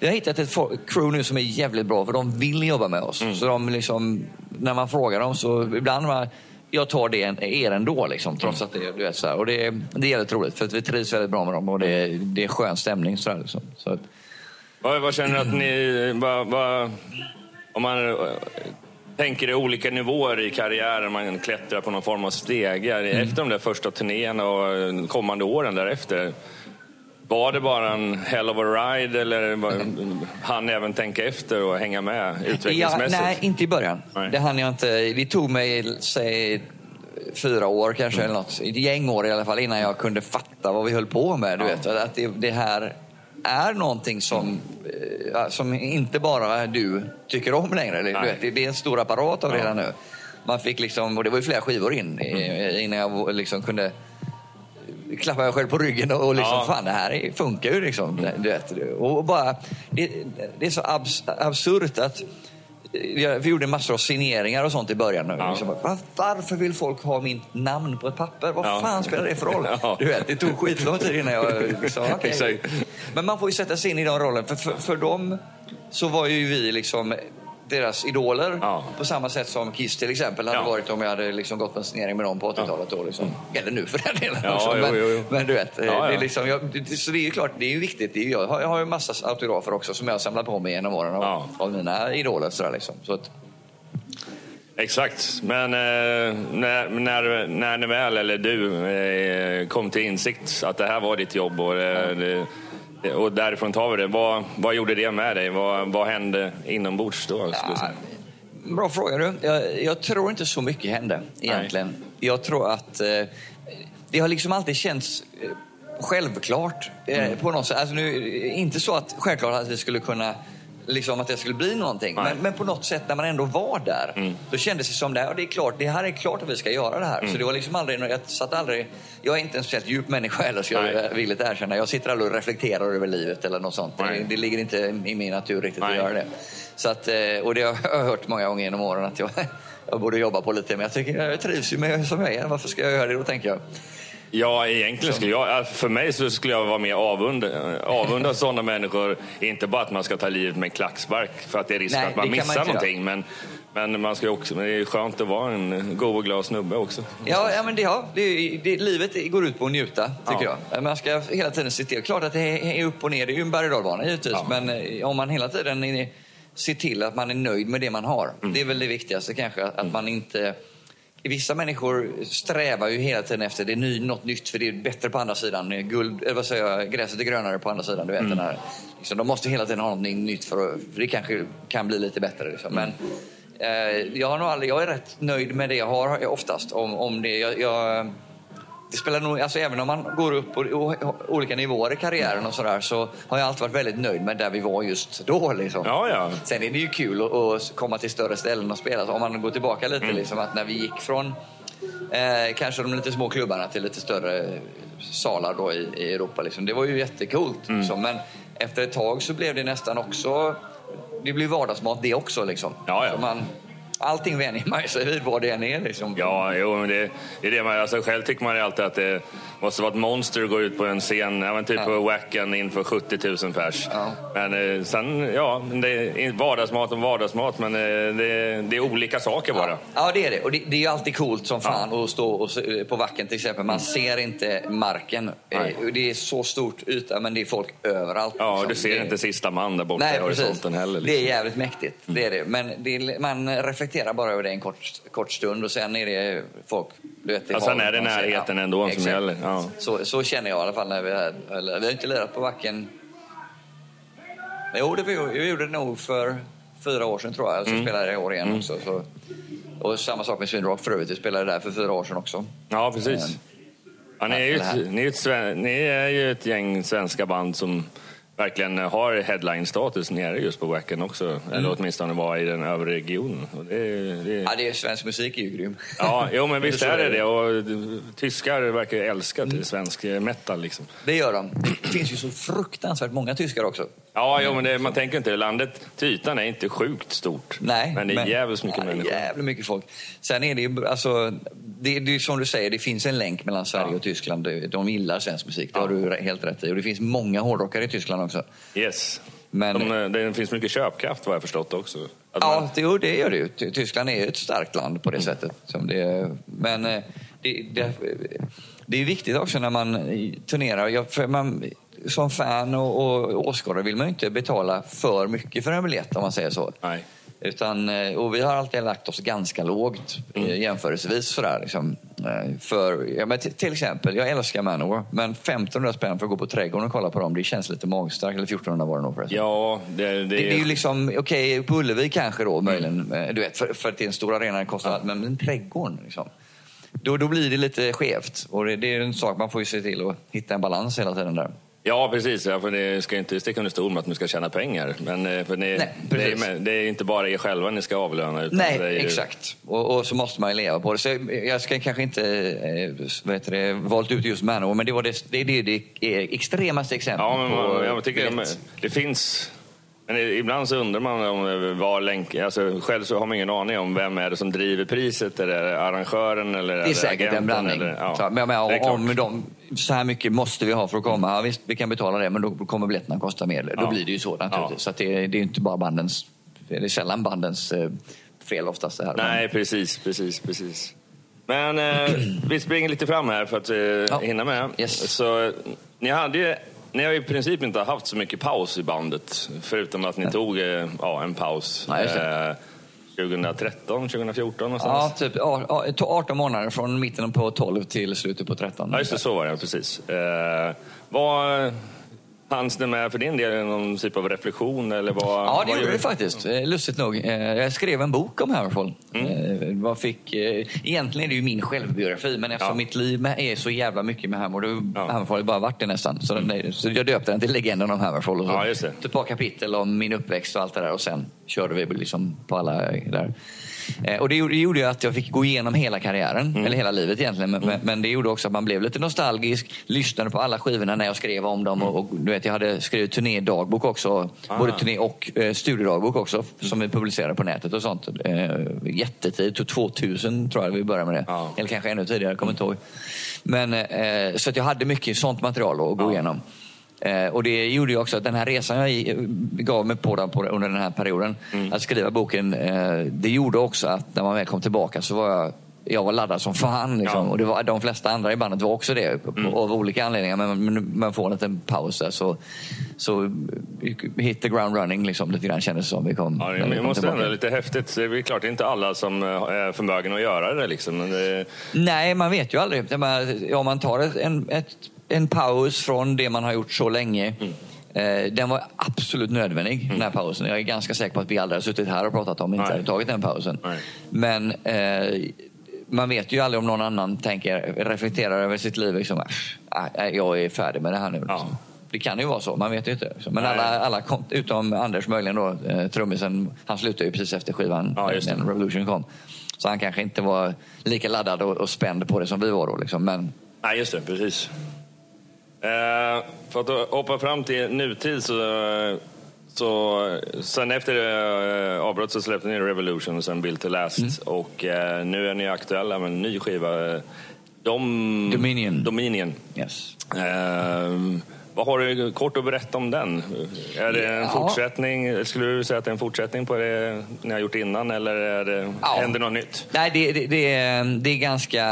vi har hittat ett crew nu som är jävligt bra för de vill jobba med oss. Så de liksom, när man frågar dem så ibland man, jag tar det en- er ändå liksom, trots att det, du vet, så här. Och det, är- det är jävligt roligt för att vi trivs väldigt bra med dem och det, är- det är skön stämning. Så här, liksom. så att, Vad, vad känner du att ni... Vad, vad, om man äh, tänker i olika nivåer i karriären, man klättrar på någon form av stegar. Mm. Efter de där första turnéerna och äh, kommande åren därefter. Var det bara en hell of a ride eller han även tänka efter och hänga med Ja, utvecklingsmässigt? nej, inte i början. Nej. Det hann jag inte. Det tog mig, säg fyra år kanske, eller något. Ett gäng år i alla fall, innan jag kunde fatta vad vi höll på med. Du vet, att det, det här är någonting som, eh, som inte bara du tycker om längre. Du vet, det, det är en stor apparat av det redan nu. Man fick liksom, och det var ju flera skivor in i- innan jag liksom kunde klappa mig själv på ryggen och liksom, Ja. fan det här är- funkar ju liksom. Du vet, och bara, det, det är så abs, absurt att vi vi gjorde massor av signeringar och sånt i början. Ja. Liksom, "Va- varför vill folk ha mitt namn på ett papper? Vad Ja. fan spelar det för roll? Ja. Du vet, det tog skitlång tid innan jag sa okej. Exakt. Men man får ju sätta sig in i den rollen. För, för, för dem så var ju vi liksom deras idoler. Ja. På samma sätt som Kiss till exempel hade Ja. varit om jag hade liksom gått på en signering med dem på 80-talet. Då, liksom. Eller nu för den delen. Ja, också. jo, men, jo, jo. men du vet, Ja, Det ja. är liksom, jag, det, så det är ju klart, det är ju viktigt. Är, ju- jag, har, jag har ju massa autografer också som jag har samlat på mig genom åren av, Ja. av mina idoler. Sådär, liksom. så att, Exakt, men eh, när, när, när ni väl, eller du, eh, kom till insikt att det här var ditt jobb och, det, det, och därifrån tar vi det. Vad, vad gjorde det med dig? Vad, vad hände inombords då? säga? Bra fråga du. Jag, jag tror inte så mycket hände egentligen. Jag tror att eh, det har liksom alltid känts... Eh, självklart. Eh, på något sätt. Alltså nu, inte så att självklart att vi skulle kunna liksom att det skulle bli någonting. Men, men, på något sätt när man ändå var där, mm. då kändes det som det, ja, det är klart, det här är klart att vi ska göra det här. Mm. Så det var liksom aldrig, jag satt aldrig, jag är inte en speciellt djup människa heller, så jag vill inte erkänna. Jag sitter aldrig och reflekterar över livet eller något sånt. Det, det, ligger inte i min natur riktigt Nej. att göra det. Så att, eh, och det har jag hört många gånger genom åren att jag, jag borde jobba på lite, men jag tycker jag trivs ju med som jag är. Varför ska jag göra det då, tänker jag. Ja, egentligen skulle jag, för mig så skulle jag vara mer avund, avundas sådana människor. Inte bara att man ska ta livet med en klackspark för att det är risk Nej, att man missar man någonting. Men, men, man ska också, men det är skönt att vara en god och glad snubbe också. Ja, ja men det, ja, det, det, livet går ut på att njuta, tycker ja. jag. Man ska hela tiden se till. Klart att det är upp och ner, det är ju en berg och givetvis. Ja. Men eh, om man hela tiden ser till att man är nöjd med det man har. Mm. Det är väl det viktigaste kanske, att mm. man inte Vissa människor strävar ju hela tiden efter det är ny, något nytt för det är bättre på andra sidan. Guld, vad säger jag, gräset är grönare på andra sidan. Du vet, mm. den här, liksom, de måste hela tiden ha något nytt för, att, för det kanske kan bli lite bättre. Liksom. Men, eh, jag, har nog aldrig, jag är rätt nöjd med det jag har oftast. Om, om det, jag, jag det spelar nog, alltså även om man går upp på olika nivåer i karriären och sådär så har jag alltid varit väldigt nöjd med där vi var just då. Liksom. Ja, ja. Sen är det ju kul att, att komma till större ställen och spela. Så om man går tillbaka lite, mm. liksom, att när vi gick från eh, kanske de lite små klubbarna till lite större salar då i, i Europa. Liksom. Det var ju jättekult. Mm. Liksom. Men efter ett tag så blev det nästan också det blev vardagsmat det också. Liksom. Ja, ja. man, allting vänjer man sig vid vad det än är. Liksom. Ja, jo, det, det är det man, alltså, själv tycker man alltid att det måste vara ett monster att gå ut på en scen, ja, men typ ja. på Wacken inför 70 000 pers. Ja. Men eh, sen, ja, det är vardagsmat och vardagsmat, men eh, det, det, är olika saker bara. Ja, det är det. Och det, det är ju alltid coolt som fan ja. att stå och, på Wacken till exempel. Man ser inte marken. Nej. Eh, det är så stort yta, men det är folk överallt. Ja, liksom. du ser det... inte sista man där borta Nej, i horisonten heller. Liksom. Det är liksom. jävligt mäktigt. Det är det. Men det, man reflekterar bara över det en kort, kort stund och sen är det folk du vet, ja, sen är det närheten ja, ändå som gäller. Ja. Så, så känner jag i alla fall när vi är eller, Vi har inte lirat på backen. Jo, det vi, vi gjorde det nog för fyra år sedan tror jag. Så mm. spelade i år igen mm. också. Så, och samma sak med Swinrock för övrigt. Vi spelade där för fyra år sedan också. Ja, precis. Ja, ni, är ju ett, ni, är ett, ni är ju ett gäng svenska band som verkligen har headline-status nere just på Wacken också. Mm. Eller åtminstone var i den övre regionen. Och det, det... Ja, det är, svensk musik är ju grym. Ja, jo, men visst är det det. Och tyskar verkar älska mm. svensk metal. Liksom. Det gör de. Det finns ju så fruktansvärt många tyskar också. Ja, jo, men det, man tänker inte Landet till ytan är inte sjukt stort. Nej, men det är men, jävligt mycket ja, människor. Jävligt mycket folk. Sen är det ju, alltså, det, det är som du säger, det finns en länk mellan Sverige ja. och Tyskland. De gillar svensk musik, det ja. har du helt rätt i. Och det finns många hårdrockare i Tyskland också. Yes. Men, De, det finns mycket köpkraft vad jag förstått också. Att ja, man... det, det gör det ju. Tyskland är ett starkt land på det mm. sättet. Som det, men eh, det, det, det är viktigt också när man turnerar. Jag, man, som fan och, och åskådare vill man ju inte betala för mycket för en biljett om man säger så. Nej. Utan, eh, och vi har alltid lagt oss ganska lågt eh, mm. jämförelsevis. Sådär, liksom. Eh, för, ja, men till exempel, jag älskar Manowar, men 1500 spänn för att gå på Trädgården och kolla på dem, det känns lite magstarkt. Eller 1400 var det nog förresten. Ja, det, det... det, det är ju liksom, okej, okay, på Ullevi kanske då möjligen, mm. du vet, för, för att det är en stor arena, det kostar ja. men, men Trädgården liksom. Då, då blir det lite skevt. Och det, det är en sak, man får ju se till att hitta en balans hela tiden där. Ja, precis. Ja, för ni ska inte sticka under stol med att ni ska tjäna pengar. Men eh, för ni, Nej, det, är, det, är, inte bara er själva ni ska avlöna. Utan Nej, ju... exakt. Och, och, så måste man ju leva på det. Så jag ska kanske inte eh, vet det, valt ut just Manowar, men det var det, det, det, det extremaste exemplet. Ja, men, på jag tycker det, det finns men ibland så undrar man om var länk... Alltså, själv så har man ingen aning om vem är det som driver priset. Är det arrangören eller Det är säkert en blandning. Eller, ja. men, men, om de, så här mycket måste vi ha för att komma. Ja, visst, vi kan betala det, men då kommer biljetterna kosta mer. Då blir det ju så naturligtvis. Så det, det är inte bara bandens... Det är sällan bandens eh, fel oftast det här. Nej, precis, precis, precis. Men eh, vi springer lite fram här för att eh, ja. hinna med. Yes. Så, ni hade ju ni har i princip inte haft så mycket paus i bandet, förutom att ni Nej. tog eh, ja, en paus. Nej, eh, 2013, 2014 någonstans? Ja, typ 18 månader från mitten på 12 till slutet på 13. Ja, just det, så var det precis. Eh, vad, Hanns det med för din del någon typ av reflektion? Eller vad, Ja, det vad gjorde det faktiskt. Eh, Lustigt nog. Eh, Jag skrev en bok om Hammerfall. Mm. Vad fick, eh, egentligen är det ju min självbiografi, men eftersom Ja. mitt liv är så jävla mycket med Hammer, då Ja. ja. Hammerfall har bara varit det nästan. Så, den, så jag döpte den till Legenden om Hammerfall. Och så Ja, just det. Ett par kapitel om min uppväxt och allt det där och sen körde vi liksom på alla där. Eh, Och det gjorde, det gjorde att jag fick gå igenom hela karriären, Mm. eller hela livet egentligen. Men, men- men det gjorde också att man blev lite nostalgisk, lyssnade på alla skivorna när jag skrev om dem. Och, och du vet, jag hade skrivit turnédagbok också, Ah. både turné och eh, studiedagbok också, som vi publicerade på nätet och sånt. Eh, jättetidigt, tog 2000 tror jag vi började med det. Ja. Eller kanske ännu tidigare, jag kommer inte ihåg. Men, eh, så att jag hade mycket sånt material att gå igenom. Eh, och det gjorde ju också att den här resan jag gav mig på, den- på under den här perioden, att skriva boken, eh, det gjorde också att när man väl kom tillbaka så var jag jag var laddad som fan. Liksom. Ja. Och det var, de flesta andra i bandet var också det, av olika anledningar. Men man får en liten paus där, så, så hit the ground running liksom, lite grann kändes det som. Vi kom, Ja, det vi kom måste tillbaka. ändå lite häftigt. Det är klart, det är inte alla som eh, är förmögna att göra det. Liksom. Det Nej, man vet ju aldrig. Om man tar ett, en, ett, en paus från det man har gjort så länge. Eh, den var absolut nödvändig, den här pausen. Jag är ganska säker på att vi aldrig har suttit här och pratat om inte Nej. hade tagit den pausen. Nej. Men eh, man vet ju aldrig om någon annan tänker, reflekterar över sitt liv. Liksom, "Ah, nej, jag är färdig med det här nu. Ja. Det kan ju vara så, man vet ju inte. liksom. Men Nej. alla, alla kom, utom Anders möjligen då, eh, trummisen, han slutade ju precis efter skivan, Ja, när Revolution kom. Så han kanske inte var lika laddad och, och spänd på det som vi var då. Liksom. Men Nej, just det. Precis. Eh, för att hoppa fram till nutid så... så sen efter eh, avbrott så släppte ni Revolution och sen Built to Last. Mm. Och eh, nu är ni aktuella med en ny skiva. Dom... Dominion. Dominion. yes. Eh, vad har du kort att berätta om den? Är det en Ja. fortsättning? Skulle du säga att det är en fortsättning på det ni har gjort innan eller är det, Ja. händer något nytt? Nej, det, det, det, är, det är ganska...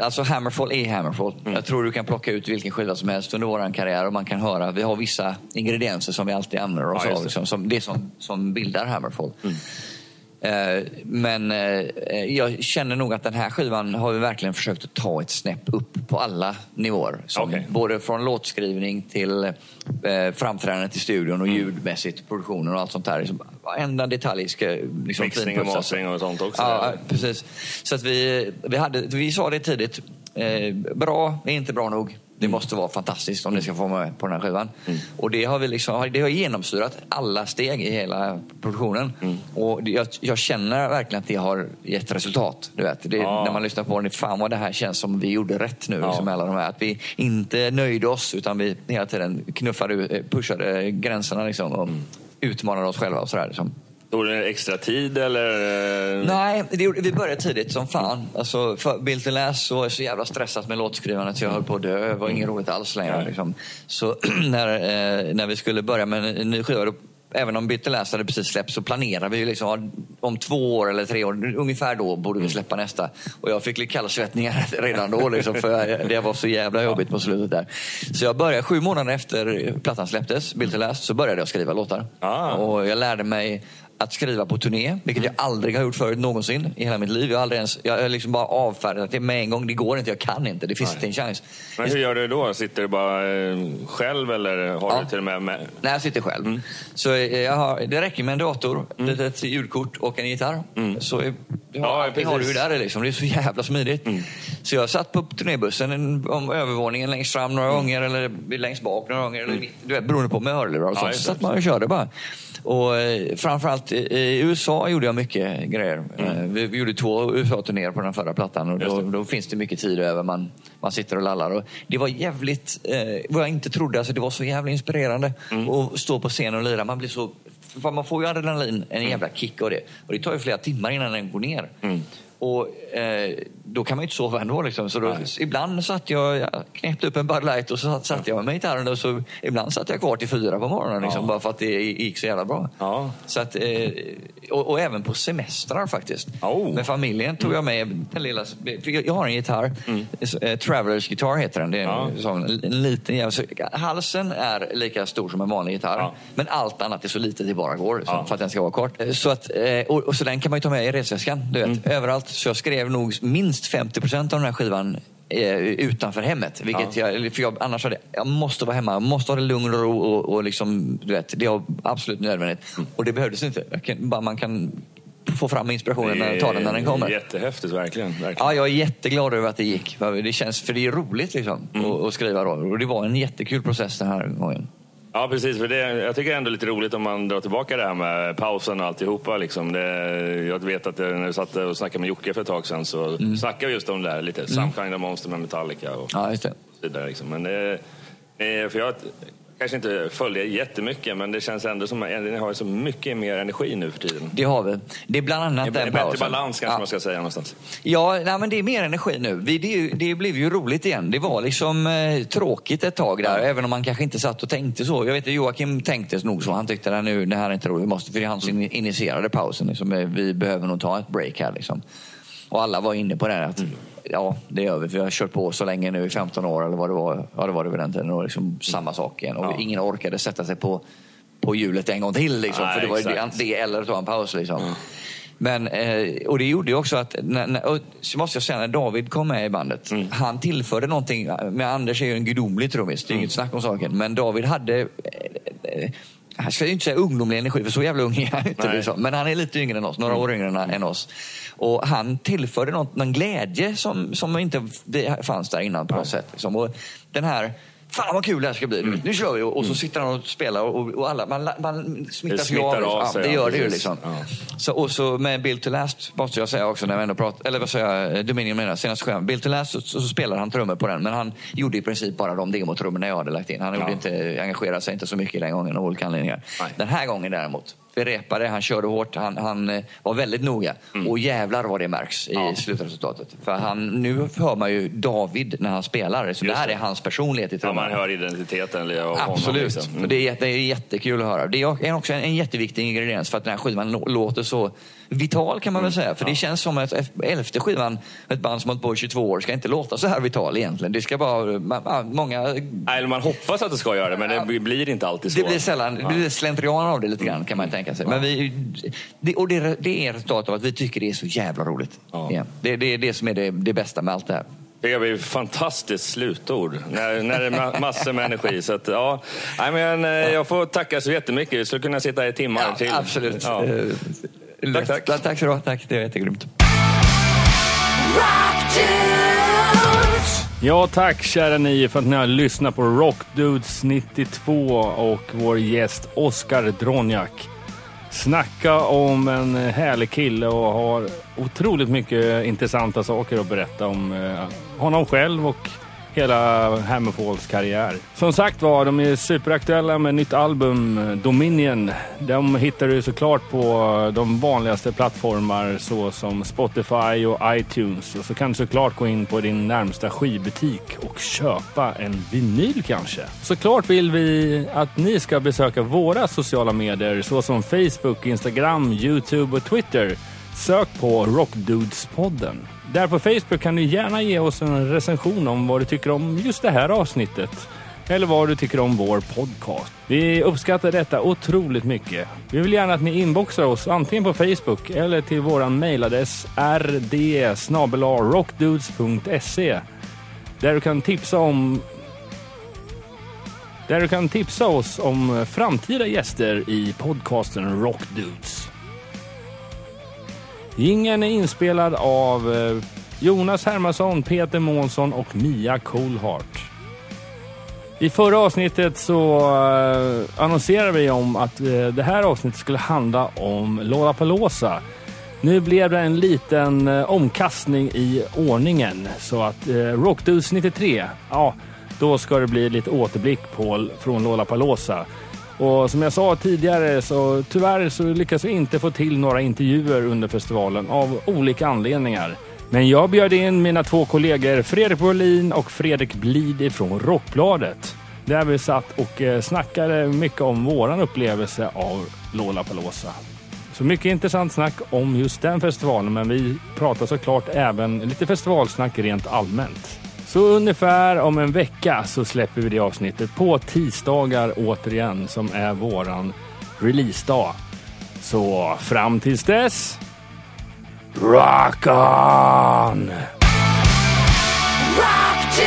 Alltså Hammerfall är Hammerfall. Jag tror du kan plocka ut vilken skiva som helst under vår karriär och man kan höra. Vi har vissa ingredienser som vi alltid använder oss Ja, av. Liksom, som, det som, som bildar Hammerfall. Eh, Men eh, jag känner nog att den här skivan har vi verkligen försökt att ta ett snäpp upp på alla nivåer. Okej. Både från låtskrivning till eh, framträdandet i studion och ljudmässigt, produktionen och allt sånt där. Varenda detalj ska liksom Mixning och mastering och sånt också? Ja, eller? precis. Så att vi, vi, hade, vi sa det tidigt. Eh, bra är inte bra nog. Det måste vara fantastiskt om det ska få med på den här skivan. Och det har, vi liksom, det har genomsyrat alla steg i hela produktionen. Och det- jag, jag känner verkligen att det har gett resultat. Du vet. Det, Ja. När man lyssnar på den, fan vad det här känns som vi gjorde rätt nu. Ja. Liksom, alla de här. Att vi inte nöjde oss utan vi hela tiden knuffade, eh, pushade gränserna liksom, och utmanade oss själva. Och sådär, liksom. Tog det extra tid eller? Nej, gjorde, vi började tidigt som fan. Alltså, för Bill to Last så jag så jävla stressad med låtskrivandet så jag höll på att dö. Det var inget roligt alls längre. Liksom. Så när, eh, när vi skulle börja med en, ny skiva, även om to Last hade precis släppts så planerade vi ju liksom, om två år eller tre år, ungefär då borde vi släppa nästa. Och jag fick lite kallsvettningar redan då, liksom, för det var så jävla jobbigt på slutet där. Så jag började, sju månader efter plattan släpptes, to Last, så började jag skriva låtar. Ah. Och jag lärde mig att skriva på turné, vilket jag aldrig har gjort förut någonsin i hela mitt liv. Jag har aldrig ens, jag har liksom bara avfärdat det med en gång. Det går inte, jag kan inte, det finns inte en chans. Men hur gör du då? Sitter du bara eh, själv eller har Ja. du till och med med? Nej, jag sitter själv. Mm. Så eh, jag har, det räcker med en dator, ett litet ljudkort och en gitarr. Så eh, det har, Mm. Ja, allting har du ju där liksom. Det är så jävla smidigt. Mm. Så jag satt på turnébussen en, om övervåningen längst fram några Mm. gånger eller längst bak några gånger. Eller mitt, du vet, beroende på med hörlurar och Ja, sånt. just Så det. satt man och körde bara. Och framförallt i, i USA gjorde jag mycket grejer. Eh, vi, vi gjorde två USA-turnéer på den förra plattan och Mm. Då, då finns det mycket tid över. Man, man sitter och lallar. Och det var jävligt, eh, vad jag inte trodde, alltså det var så jävla inspirerande Mm. att stå på scen och lira. Man blir så, man får ju adrenalin, en Mm. jävla kick av det. Och det tar ju flera timmar innan den går ner. Och eh, då kan man ju inte sova ändå. Liksom. Så då, Nej. ibland satt jag, jag knäppte upp en Bud Light och så satt, satt jag med gitarren och så ibland satt jag kvar till fyra på morgonen. Liksom, Ja. Bara för att det gick så jävla bra. Ja. Så att, eh, och, och även på semestrar faktiskt. Oh. Med familjen tog jag med den lilla... Jag har en gitarr. Eh, Travelers Guitar heter den. Det är en, Mm. Ja. sån, en liten jävel. Så Halsen är lika stor som en vanlig gitarr. Ja. Men allt annat är så litet det bara går så, för att den ska vara kort. Eh, Så, att, eh, och, och så den kan man ju ta med i resväskan. Du vet, Mm. överallt. Så jag skrev nog minst 50 procent av den här skivan eh, utanför hemmet. Vilket jag, för jag, annars hade, jag måste vara hemma, jag måste ha det lugn och ro och, och liksom, du vet, det är absolut nödvändigt. Och det behövdes inte. Kan, bara man kan få fram inspirationen när ta den när den kommer. Jättehäftigt, verkligen. verkligen. Ja, jag är jätteglad över att det gick. Det känns, för det är roligt liksom, Mm. att, att skriva då. Och det var en jättekul process den här gången. Ja, precis. För det, jag tycker ändå lite roligt om man drar tillbaka det här med pausen och alltihopa. Liksom. Det, jag vet att jag, när jag satt och snackade med Jocke för ett tag sedan så snackade vi just om det där lite. Some kind of monster med Metallica och Ja, just det. så vidare. Liksom. Men det, för jag kanske inte följer jättemycket, men det känns ändå som att ni har så mycket mer energi nu för tiden. Det har vi. Det är bland annat En den bättre pausen. balans kanske ja. man ska säga någonstans. Ja, nej, men det är mer energi nu. Vi, det, det blev ju roligt igen. Det var liksom eh, tråkigt ett tag där, även om man kanske inte satt och tänkte så. Jag vet att Joakim tänkte nog så. Han tyckte att nu, det här är inte roligt, vi måste, för det är han som initierade pausen. Liksom, vi behöver nog ta ett break här. Liksom. Och alla var inne på det. här Att, Ja, det gör vi. För vi har kört på så länge nu i 15 år, eller vad det var. Ja, det var det vid den tiden. Och liksom samma sak igen. Och Ja. ingen orkade sätta sig på, på hjulet en gång till. Liksom, Nej, för det var exakt. det eller ta en paus. Liksom. Men, eh, och det gjorde ju också att, när, så måste jag säga, när David kom med i bandet, han tillförde någonting. Men Anders är ju en gudomlig trummis, det är inget snack om saken. Men David hade, eh, eh, jag ska ju inte säga ungdomlig energi, för så jävla ung är han inte. Liksom. Men han är lite yngre än oss, några år yngre än, än oss. Och han tillförde något, någon glädje som, som inte det fanns där innan på något sätt. Liksom. Och den här Fan vad kul det här ska bli. Mm. Nu kör vi. Och så sitter han och spelar och, och alla, man, man smittas Det ju smittar av Ja, sig, det ja, gör det ju liksom. Ja. Så, och så med Bill to Last måste jag säga också när vi ändå pratar, eller vad säger jag, Dominion menar, senaste skivan. Bill to Last så, så, spelar han trummor på den, men han gjorde i princip bara de demotrummorna jag hade lagt in. Han gjorde Ja. inte, engagerade sig inte så mycket den gången av olika anledningar. Nej. Den här gången däremot, vi repade, han körde hårt, han, han eh, var väldigt noga. Och jävlar vad det märks i Mm. Ja. slutresultatet. För han, nu hör man ju David när han spelar, så det här det. är hans personlighet i Ja, trummorna. man hör identiteten av honom. Absolut. liksom. Mm. Det, är, det är jättekul att höra. Det är också en, en jätteviktig ingrediens för att den här skivan lå- låter så vital kan man Mm. väl säga. För det känns som att elfte skivan, ett band som har på i 22 år, ska inte låta så här vital egentligen. Det ska bara, man, ja, många Nej, man hoppas att det ska göra det, men det blir inte alltid så. det blir sällan, det blir slentrian av det lite grann kan man tänka sig. Men vi, det, och det, det är resultatet av att vi tycker det är så jävla roligt. Ja. Ja. Det, det är det som är det, det bästa med allt det här. Det blir ett fantastiskt slutord när, när det är ma- massor med energi. Så att, ja. Nej, men, eh, jag får tacka så jättemycket. Vi skulle kunna sitta i timmar till. absolut. Ja. Lätt. tack. Ja, tack så du. Tack, det är jättegrymt. Ja, tack kära ni för att ni har lyssnat på Rockdudes 92 och vår gäst Oskar Dronjak. Snacka om en härlig kille och har otroligt mycket intressanta saker att berätta om eh, honom själv och hela Hammerfalls karriär. Som sagt var, de är superaktuella med nytt album, eh, Dominion. De hittar du såklart på eh, de vanligaste plattformar såsom Spotify och iTunes. Och så kan du såklart gå in på din närmsta skivbutik och köpa en vinyl kanske. Såklart vill vi att ni ska besöka våra sociala medier såsom Facebook, Instagram, Youtube och Twitter. Sök på Rockdudespodden. Där på Facebook kan du gärna ge oss en recension om vad du tycker om just det här avsnittet. Eller vad du tycker om vår podcast. Vi uppskattar detta otroligt mycket. Vi vill gärna att ni inboxar oss antingen på Facebook eller till våran mejladress rd rockdudes.se där du kan tipsa om där du kan tipsa oss om framtida gäster i podcasten Rockdudes. Ingen är inspelad av eh, Jonas Hermansson, Peter Månsson och Mia Coolhart. I förra avsnittet så eh, annonserade vi om att eh, det här avsnittet skulle handla om Lollapalooza. Nu blev det en liten omkastning i ordningen så att Rockdudes 93, ja, då ska det bli lite återblick på, från Lollapalooza. Och som jag sa tidigare så tyvärr så lyckas vi inte få till några intervjuer under festivalen av olika anledningar. Men jag bjöd in mina två kollegor Fredrik Berlin och Fredrik Blid ifrån Rockbladet. Där vi satt och eh, snackade mycket om våran upplevelse av Lollapalooza. Så mycket intressant snack om just den festivalen, men vi pratar såklart även lite festivalsnack rent allmänt. Så ungefär om en vecka så släpper vi det avsnittet på tisdagar återigen som är våran releasedag. Så fram tills dess, rock on! Rock